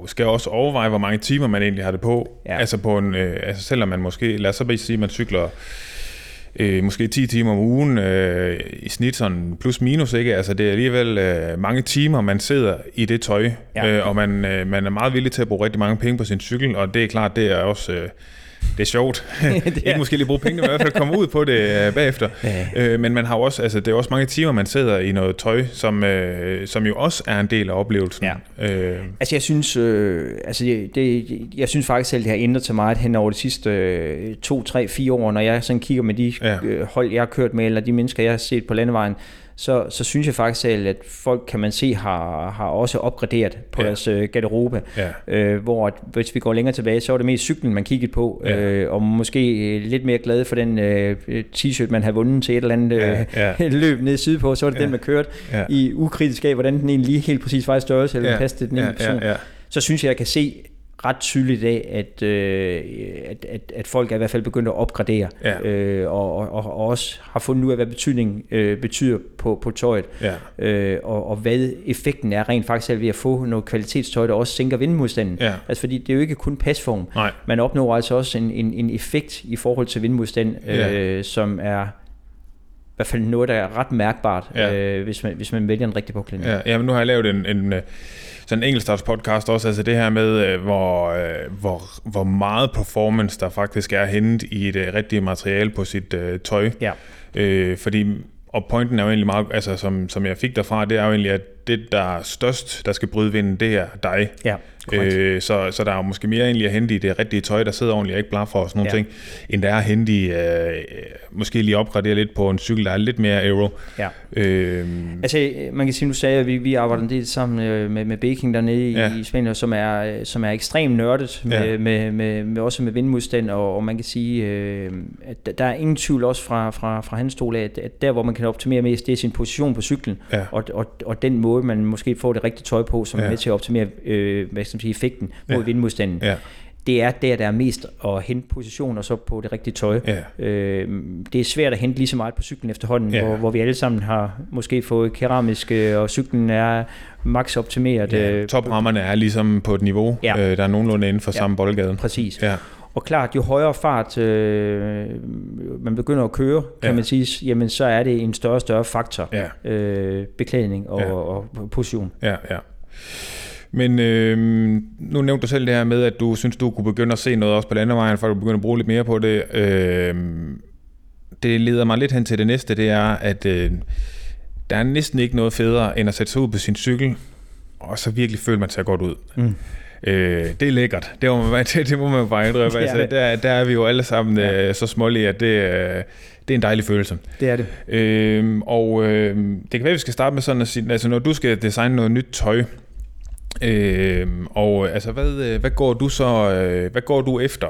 skal også overveje, hvor mange timer man egentlig har det på. Ja. Altså på en, øh, altså selvom man måske, lad os så bare sige, at man cykler øh, måske 10 timer om ugen øh, i snit sådan plus minus, ikke? Altså det er alligevel øh, mange timer, man sidder i det tøj, Ja. øh, og man, øh, man er meget villig til at bruge rigtig mange penge på sin cykel, og det er klart, det er også... Øh, det er sjovt. det er. Ikke måske lige bruge pengene, men i hvert fald komme ud på det øh, bagefter. Ja. Øh, men man har jo også, altså, det er også mange timer, man sidder i noget tøj, som, øh, som jo også er en del af oplevelsen. Ja. Øh, Altså jeg synes, øh, altså det, jeg synes faktisk selv, det har ændret sig meget hen over de sidste øh, to, tre, fire år, når jeg sådan kigger med de ja. øh, hold, jeg har kørt med, eller de mennesker, jeg har set på landevejen, så, så synes jeg faktisk at folk, kan man se, har, har også opgraderet på Ja. deres øh, garderobe. Ja. Øh, hvor at, hvis vi går længere tilbage, så var det mest cyklen, man kiggede på, Ja. øh, og måske øh, lidt mere glad for den øh, t-shirt, man havde vundet til et eller andet øh, Ja, ja. løb ned sydpå, så var det Ja. den, man kørte Ja. i ukritisk af, hvordan den egentlig lige helt præcis var i størrelse, eller Ja. passede den Ja, person. ja, ja. Så synes jeg, jeg kan se ret tydeligt af, at, øh, at, at, at folk er i hvert fald begyndt at opgradere, Ja. øh, og, og, og også har fundet ud af, hvad betydning øh, betyder på, på tøjet, Ja. øh, og, og hvad effekten er rent faktisk selv ved at få noget kvalitetstøj, der også sænker vindmodstanden. Ja. Altså fordi det er jo ikke kun pasform. Nej. Man opnår altså også en, en, en effekt i forhold til vindmodstand, Ja. øh, som er i hvert fald noget, der er ret mærkbart, Ja. øh, hvis, man, hvis man vælger en rigtig påklædning. Ja, jamen nu har jeg lavet en, en øh, sådan en enkeltstarts podcast også, altså det her med, øh, hvor, øh, hvor, hvor meget performance der faktisk er hentet i det rigtige materiale på sit øh, tøj. Ja. Øh, fordi, og pointen er jo egentlig meget, altså som, som jeg fik derfra, det er jo egentlig, at det, der er størst, der skal bryde vinden, det er dig. Ja, korrekt. Øh, så, så der er jo måske mere egentlig at hente i det rigtige tøj, der sidder ordentligt og ikke blaffer og sådan nogle Ja. ting, end der er at hente i, øh, måske lige opgradere lidt på en cykel, der er lidt mere aero. Ja. Øh, Altså, man kan sige, nu sagde jeg, at vi, vi arbejder en del sammen øh, med, med baking dernede Ja. ja. i Spanien, som er, øh, som er ekstremt nørdet, med, Ja. med, med, med, også med vindmodstand, og, og man kan sige, øh, at der- der er ingen tvivl også fra, fra, fra hans stol af, at, at der, hvor man kan optimere mest, det er sin position på cyklen, Ja. og, og, og den måde, man måske får det rigtige tøj på, som Ja. er med til at optimere øh, hvad skal man sige, effekten mod Ja. vindmodstanden. ja, Det er der, der er mest at hente position, og så på det rigtige tøj. ja. Øh, det er svært at hente lige så meget på cyklen efterhånden, Ja. hvor, hvor vi alle sammen har måske fået keramisk, øh, og cyklen er max optimeret. Ja, øh, toprammerne er ligesom på et niveau, Ja. øh, der er nogenlunde inden for Ja. samme boldgade. Præcis. Ja, Og klart, jo højere fart øh, man begynder at køre, kan Ja. man sige, jamen så er det en større og større faktor. ja, Øh, beklædning og, Ja. og, og position. ja, ja. Men øh, nu nævnte du selv det her med, at du synes, du kunne begynde at se noget også på landevejen, for at du begynder at bruge lidt mere på det. Øh, det leder mig lidt hen til det næste, det er, at øh, der er næsten ikke noget federe, end at sætte sig ud på sin cykel, og så virkelig føle, man ser godt ud. Mm. Øh, det er lækkert. Det må man, det, det må man bare indrømme. Er Altså, der, der er vi jo alle sammen Ja. øh, så smålige, at det, øh, det er en dejlig følelse. Det er det. Øhm, og øh, det kan være, at vi skal starte med sådan at sige, altså når du skal designe noget nyt tøj, øh, og altså hvad, øh, hvad går du så, øh, hvad går du efter?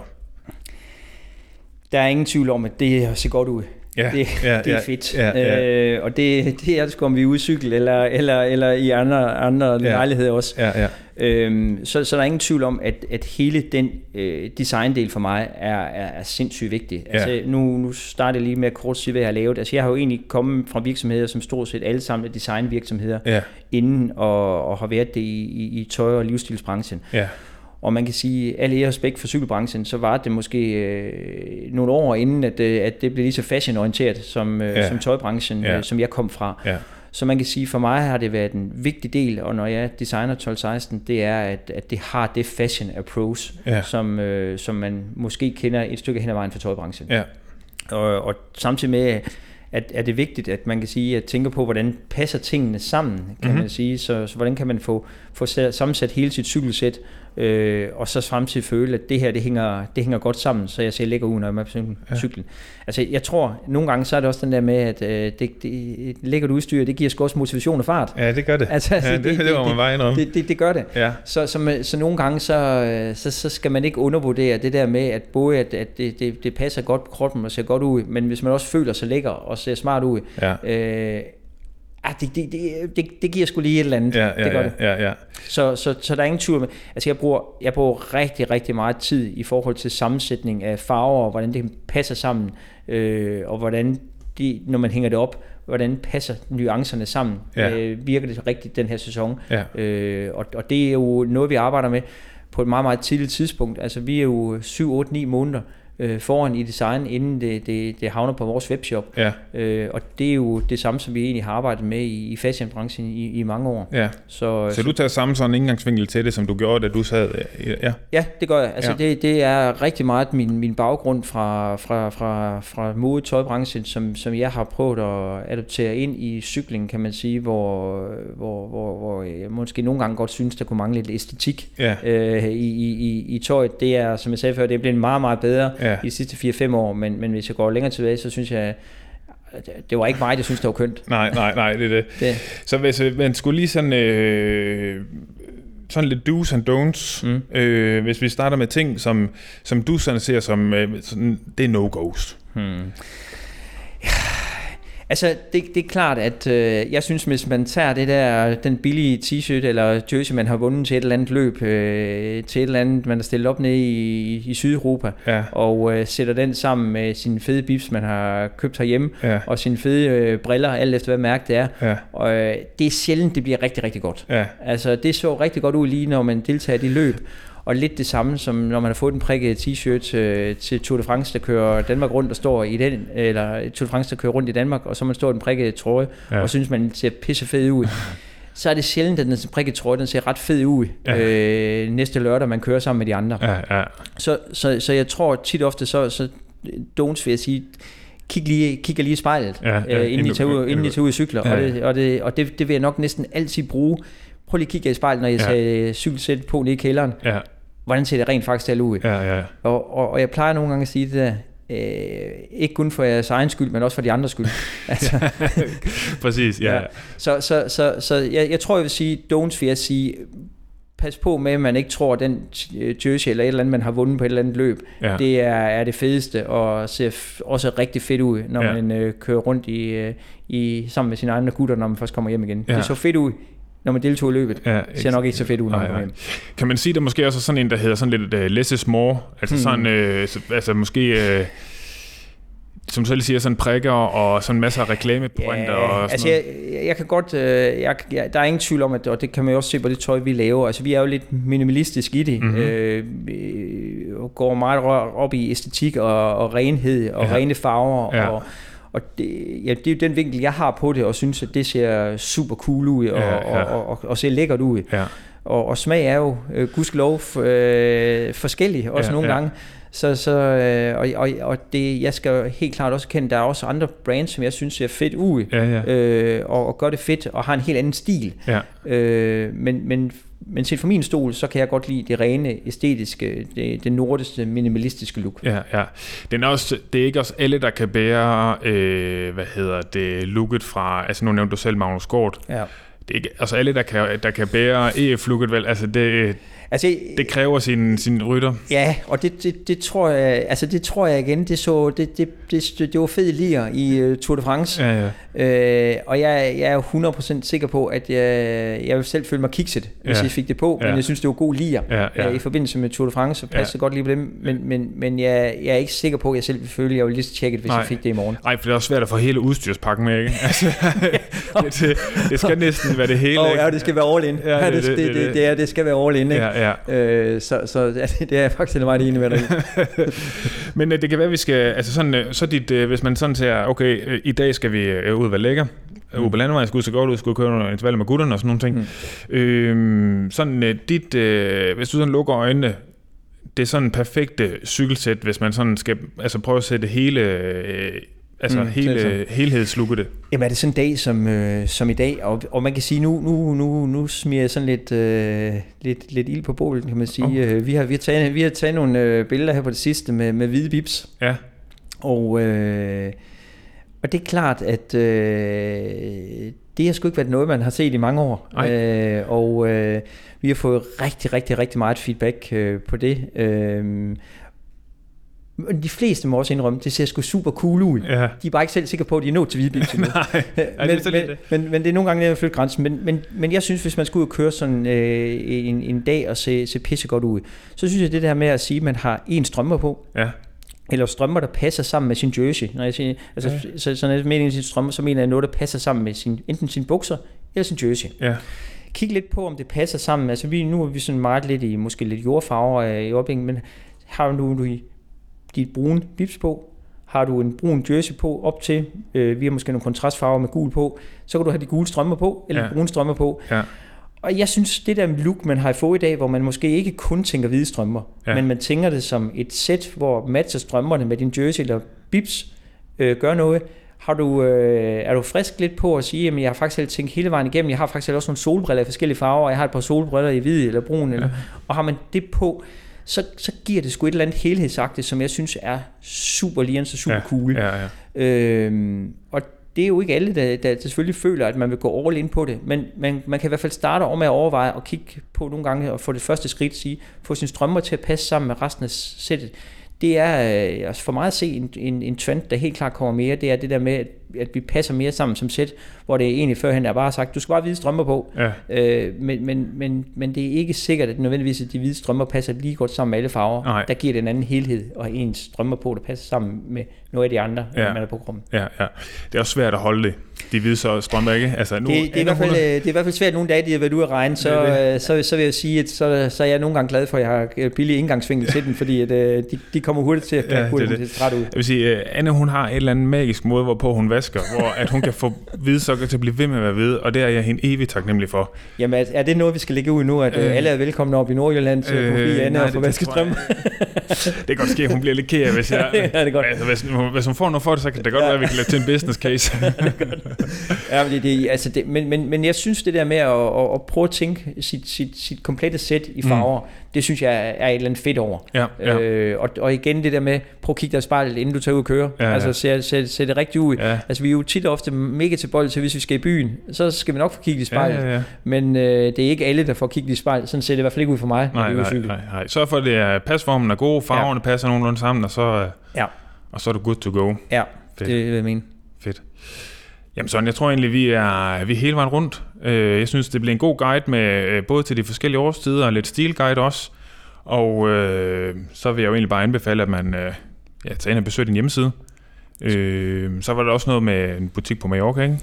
Der er ingen tvivl om, at det ser godt ud. Ja, det, ja, det er ja, fedt. ja, ja. Øh, og det, det er sgu, om vi er ude cykel, eller, eller, eller i andre, andre Ja. ja. lejligheder også. Ja, ja, Øhm, så, så der er ingen tvivl om, at, at hele den øh, designdel for mig er, er, er sindssygt vigtig. Ja. Altså, nu, nu starter jeg lige med at kort sige, hvad jeg har lavet. Altså, jeg har jo egentlig kommet fra virksomheder, som stort set alle sammen er designvirksomheder, ja, inden og, og har været det i, i, i tøj- og livsstilsbranchen. ja, Og man kan sige, alle ære respekt for cykelbranchen, så var det måske øh, nogle år inden, at, øh, at det blev lige så fashionorienteret som, øh, Ja. som tøjbranchen, Ja. øh, som jeg kom fra. ja, Så man kan sige, for mig har det været en vigtig del, og når jeg designer 1216, det er, at, at det har det fashion approach, Ja. som, øh, som man måske kender et stykke hen ad vejen for tøjbranchen. ja, Og, og samtidig med, at er det vigtigt, at man kan sige, at tænke på, hvordan passer tingene sammen, kan Mhm. mm-hmm. man sige. Så, så hvordan kan man få, få sat- sammensat hele sit cykelsæt, øh, og så samtidig føle, at det her, det hænger, det hænger godt sammen, så jeg ser lækker ud, når jeg er på cyklen. Ja. Cyklen. Altså, jeg tror, nogle gange, så er det også den der med, at øh, det, det, et lækkert udstyr, det giver sgu også motivation og fart. ja, det gør det. Altså, ja, det, det, det, må man bare indrømme. det, det, det gør det. Ja, Så, så, med, så nogle gange, så, øh, så, så skal man ikke undervurdere det der med, at både at, at det, det, det passer godt på kroppen og ser godt ud, men hvis man også føler sig lækker og ser smart ud, ja, øh, ah, det, det, det, det, det giver sgu lige et eller andet. ja, det gør ja, det. ja, ja, Så, så, så der er ingen tvivl med, altså jeg bruger, jeg bruger rigtig, rigtig meget tid i forhold til sammensætning af farver, og hvordan det passer sammen, øh, og hvordan de, når man hænger det op, hvordan passer nuancerne sammen. Ja. Øh, virker det rigtigt den her sæson? ja, Øh, og, og det er jo noget, vi arbejder med på et meget, meget tidligt tidspunkt. Altså vi er jo 7, 8, 9 måneder øh, foran i design, inden det, det, det havner på vores webshop. ja, Øh, og det er jo det samme, som vi egentlig har arbejdet med i, i fashionbranchen i, i mange år. ja. Så, Så du tager samme sådan indgangsvinkel til det, som du gjorde, da du sad... øh, Ja, Ja, det gør jeg. Altså Ja. det, det er rigtig meget min, min baggrund fra, fra, fra, fra modetøjbranchen, som, som jeg har prøvet at adoptere ind i cykling, kan man sige, hvor, hvor, hvor, hvor jeg måske nogle gange godt synes, der kunne mangle lidt æstetik ja, øh, i, i, i, i tøjet. Det er, som jeg sagde før, det er blevet meget, meget bedre Ja. Ja. i de sidste 4-5 år, men, men hvis jeg går længere tilbage, så synes jeg det var ikke mig, der synes, det var kønt. Nej, nej, nej, det er det. det. Så hvis øh, man skulle lige sådan... Øh, sådan lidt do's and don'ts. Mm. Øh, hvis vi starter med ting, som, som du sådan ser som, øh, sådan, det er no-go's. Hmm. Altså, det, det er klart, at øh, jeg synes, hvis man tager det der, den billige t-shirt eller jersey, man har vundet til et eller andet løb, øh, til et eller andet, man har stillet op nede i, i Sydeuropa, ja. og øh, sætter den sammen med sine fede bips, man har købt herhjemme, ja. og sine fede øh, briller, alt efter hvad mærke det er. Ja. Og øh, det er sjældent, det bliver rigtig, rigtig godt. Ja. Altså, det så rigtig godt ud lige, når man deltager i de løb. Og lidt det samme, som når man har fået en prikket t-shirt til, til Tour de France, der kører Danmark rundt og står i den, eller Tour de France, der kører rundt i Danmark, og så man står i den prikket trøje, ja. og synes, man ser pisse fed ud. så er det sjældent, at den prikket trøje, den ser ret fed ud ja. øh, næste lørdag, man kører sammen med de andre. Ja, ja. Så, så, så jeg tror tit ofte, så, så don'ts vil jeg sige, kig lige, kigger lige i spejlet, ja, ja, øh, inden, I tager ud, inden I tager ud og cykler. Ja. Og, det, og, det, og det, det vil jeg nok næsten altid bruge. Prøv lige at kigge i spejlet, når jeg ja. tager cykelsæt på nede i kælderen. Ja hvordan ser det rent faktisk til ud? Ja, ja. Og, og, og jeg plejer nogle gange at sige det der, øh, ikke kun for jeres egen skyld, men også for de andres skyld. altså, Præcis, ja. ja. Så, så, så, så jeg, jeg tror, jeg vil sige, vil jeg sige, pas på med, at man ikke tror, at den jersey eller et eller andet, man har vundet på et eller andet løb, ja. det er, er det fedeste, og ser også rigtig fedt ud, når ja. man øh, kører rundt i, øh, i, sammen med sine egne gutter, når man først kommer hjem igen. Ja. Det så fedt ud når man deltog i løbet. Ja, ser nok ikke så fedt ud, man kommer Kan man sige, der måske også er sådan en, der hedder sådan lidt uh, less is more? Altså hmm. sådan, så, altså måske... Uh, som selv siger, sådan prikker og sådan masser af reklamepointer ja, og sådan altså jeg, jeg kan godt, jeg, jeg, der er ingen tvivl om, at, og det kan man jo også se på det tøj, vi laver, altså vi er jo lidt minimalistisk i det, mm-hmm. øh, går meget op i æstetik og, og renhed og ja. rene farver ja. og og det, ja, det er jo den vinkel, jeg har på det, og synes, at det ser super cool ud, og, ja, ja. Og, og, og ser lækkert ud. Ja. Og, og smag er jo, øh, gudskelov, øh, forskellig, også ja, nogle ja. gange. Så, så øh, og, og, og det, jeg skal helt klart også kende, der er også andre brands, som jeg synes ser fedt ud, ja, ja. Øh, og, og gør det fedt, og har en helt anden stil. Ja. Øh, men, men men set fra min stol, så kan jeg godt lide det rene, æstetiske, det, det nordiske, minimalistiske look. Ja, ja. Det er, også, det er ikke også alle, der kan bære, øh, hvad hedder det, looket fra, altså nu nævnte du selv Magnus Gård. Ja. Det er ikke, altså alle, der kan, der kan bære EF-looket, vel, altså det, Altså, det kræver sin, sin rytter. Ja, og det, det, det, tror jeg, altså det tror jeg igen, det, så, det, det, det, det var fed lir i uh, Tour de France. Ja, ja. Øh, og jeg, jeg er 100% sikker på, at jeg, jeg vil selv føle mig kikset, hvis ja. jeg fik det på. Men ja. jeg synes, det var god lir ja, ja. Uh, i forbindelse med Tour de France, så passer ja. godt lige på dem. Men, men, men jeg, jeg er ikke sikker på, at jeg selv vil føle, at jeg vil lige tjekke det, hvis Nej. jeg fik det i morgen. Nej, for det er også svært at få hele udstyrspakken med, ikke? Altså, det, det, det, skal næsten være det hele. Oh, ja, det skal være all in. Ja, det, det, det, det, det, det, er, det skal være all in, ikke? Ja, ja. Øh, så så ja, det, er jeg faktisk meget enig med dig Men uh, det kan være, vi skal, altså sådan, uh, så dit, uh, hvis man sådan ser, okay, i dag skal vi ud og være lækker, mm. ude på landevejen, skulle så godt ud, skulle køre nogle intervaller med gutterne og sådan nogle ting. Mm. Øh, sådan dit, uh, hvis du sådan lukker øjnene, det er sådan en perfekte cykelsæt, hvis man sådan skal altså prøve at sætte hele uh, Altså mm, hele, helhedslukket det. Jamen er det sådan en dag som, øh, som i dag, og, og man kan sige, nu, nu, nu, nu smiger jeg sådan lidt, øh, lidt, lidt ild på bålet, kan man sige. Oh. Vi, har, vi, har taget, vi har taget nogle øh, billeder her på det sidste med, med hvide bips. Ja. Og, øh, og det er klart, at øh, det har sgu ikke været noget, man har set i mange år. Øh, og øh, vi har fået rigtig, rigtig, rigtig meget feedback øh, på det. Øh, de fleste må også indrømme, det ser sgu super cool ud. Ja. De er bare ikke selv sikre på, at de er nået til Hvidebæk Nej, men, det men, men, men, det er nogle gange at flytte grænsen. Men, men, men jeg synes, hvis man skulle ud og køre sådan øh, en, en dag og se, se pisse godt ud, så synes jeg det der med at sige, at man har en strømper på, ja. eller strømper, der passer sammen med sin jersey. Når jeg siger, altså, ja. så, så når jeg mener sin strømper, så mener jeg noget, der passer sammen med sin, enten sin bukser eller sin jersey. Ja kig lidt på, om det passer sammen. Altså vi, nu er vi sådan meget lidt i, måske lidt jordfarver øh, i øjeblikket, men har du nu dit brune bips på, har du en brun jersey på op til, øh, vi har måske nogle kontrastfarver med gul på, så kan du have de gule strømmer på, eller ja. brune strømmer på. Ja. Og jeg synes, det der look, man har fået i dag, hvor man måske ikke kun tænker hvide strømmer, ja. men man tænker det som et sæt, hvor matcher strømmerne med din jersey eller bips øh, gør noget, har du, øh, er du frisk lidt på at sige, at jeg har faktisk selv tænkt hele vejen igennem, jeg har faktisk også nogle solbriller i forskellige farver, og jeg har et par solbriller i hvid eller brun, eller, ja. og har man det på, så, så giver det sgu et eller andet helhedsagtigt, som jeg synes er super lirende og super cool. Ja, ja. Øhm, og det er jo ikke alle, der, der selvfølgelig føler, at man vil gå all in på det, men man, man kan i hvert fald starte over med at overveje og kigge på nogle gange og få det første skridt, sige, få sine strømmer til at passe sammen med resten af sættet. Det er øh, altså for mig at se en, en, en trend, der helt klart kommer mere, det er det der med, at vi passer mere sammen som sæt, hvor det egentlig førhen er bare sagt, du skal bare hvide strømper på. Ja. Øh, men, men, men, men det er ikke sikkert, at nødvendigvis at de hvide strømper passer lige godt sammen med alle farver. Nej. Der giver det en anden helhed, og en strømper på, der passer sammen med nogle af de andre, Ja. man er på grunden. Ja, ja. Det er også svært at holde det. De hvide så strømper, ikke? Altså, nu, Det, det, er i hvert fald, øh, det er i hvert fald svært nogle dage, de har været ude at regne, så, Det er øh, så, så vil jeg sige, at så, så er jeg nogle gange glad for, at jeg har øh, billig indgangsvinkel til den, fordi at, de, de kommer hurtigt til at Ja, det er hurtigt det. at træt ud. Jeg vil sige, Anne hun har et eller andet magisk måde, hvorpå hun vasker, hvor at hun kan få hvide sokker til at blive ved med at være hvide, og det er jeg hende evigt taknemmelig for. Jamen, er, er det noget, vi skal lægge ud nu, at øh, alle er velkomne op i Nordjylland til øh, forbi Anne og få vasket strøm? det kan godt ske, at hun bliver lidt af, hvis jeg... Ja, det er godt. Altså, hvis, hvis hun får noget for det, så kan det godt Ja. være, at vi kan lave til en business case. Ja, men, det, det, altså det, men, men, men jeg synes det der med at, at, at prøve at tænke sit, sit, sit komplette sæt i farver, mm. det synes jeg er et eller andet fedt over. ja, ja. Øh, og, og igen det der med, prøv at kigge dig i spejlet, inden du tager ud og køre. Ja, Ja. Altså se, se, se det rigtigt ud. Ja. Altså vi er jo tit og ofte mega til, hvis vi skal i byen, så skal vi nok få kigget i spejlet. Ja, ja, ja. Men øh, det er ikke alle, der får kigget i spejlet. Sådan ser det i hvert fald ikke ud for mig. Nej, nej, nej, nej. Sørg for, at det er, pasformen er god, farverne ja. passer nogenlunde sammen, og så, øh, Ja, og så er du good to go. ja Fedt. det vil jeg mene. Fedt. Jamen sådan, jeg tror egentlig, vi er, vi er hele vejen rundt. Øh, Jeg synes, det bliver en god guide med øh, både til de forskellige årstider og lidt stilguide også. Og øh, så vil jeg jo egentlig bare anbefale, at man øh, ja, tager ind og besøger din hjemmeside. Øh, så var der også noget med en butik på Mallorca, ikke?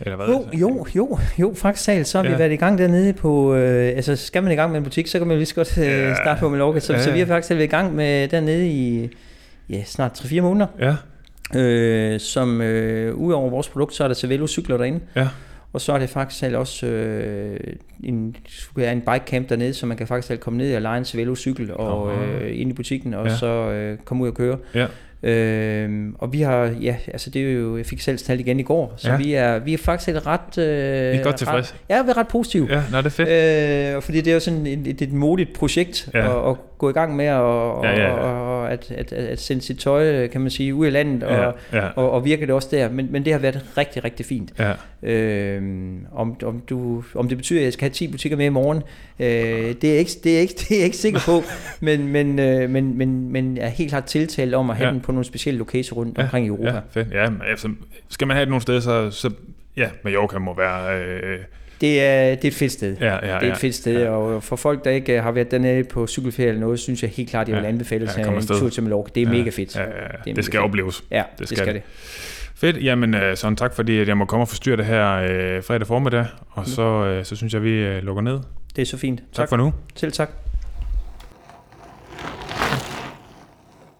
Eller hvad? Jo, jo, jo, jo, faktisk talt, så har ja. Vi været i gang dernede på, øh, altså skal man i gang med en butik, så kan man lige så godt øh, Ja. starte på Mallorca, så, Ja. så vi har faktisk været i gang med dernede i ja, snart 3-4 måneder, Ja, øh, som øh, udover vores produkt, så er der Cervelo cykler derinde, ja, og så er det faktisk også øh, en, en bike camp dernede, så man kan faktisk komme ned og lege en Cervelo cykel og øh, ind i butikken, og ja. så øh, komme ud og køre. ja. Øhm, og vi har, ja, altså det er jo, jeg fik selv talt igen i går, så Ja. vi, er, vi er faktisk ret... Øh, Vi er godt tilfredse. Ret, ja, vi er ret positive. Ja, nej, det er fedt. Øh, og fordi det er jo sådan et, et, et modigt projekt Ja. at, at gå i gang med, og, Ja, ja, ja. og, at, at, at sende sit tøj, kan man sige, ud i landet, og, Ja, ja, og, og virker det også der. Men, men det har været rigtig, rigtig fint. ja. Øhm, om, om, du, om det betyder, at jeg skal have 10 butikker med i morgen, øh, det, er ikke, det, er ikke, det er jeg ikke sikker på, men, men, øh, men, men, men jeg er helt klart tiltalt om at have ja. den på nogle specielle lokationer rundt ja. omkring i Europa. Ja, fedt. Ja, altså, skal man have det nogle steder, så, så ja, Mallorca må være... Øh, Det, er, det er et fedt sted. ja, ja, det er ja. et fedt sted, Ja. og for folk, der ikke har været dernede på cykelferie eller noget, synes jeg helt klart, jeg vil Ja. anbefale Ja, en tur til Mallorca. Det er Ja, mega fedt. Ja, ja, ja. Det Det, mega skal fedt. opleves. Ja, Det det skal skal, det. det. Fedt, jamen øh, sådan tak fordi jeg må komme og forstyrre det her øh, fredag formiddag, og så, øh, så synes jeg vi øh, lukker ned. Det er så fint. Tak, tak for nu. Selv tak.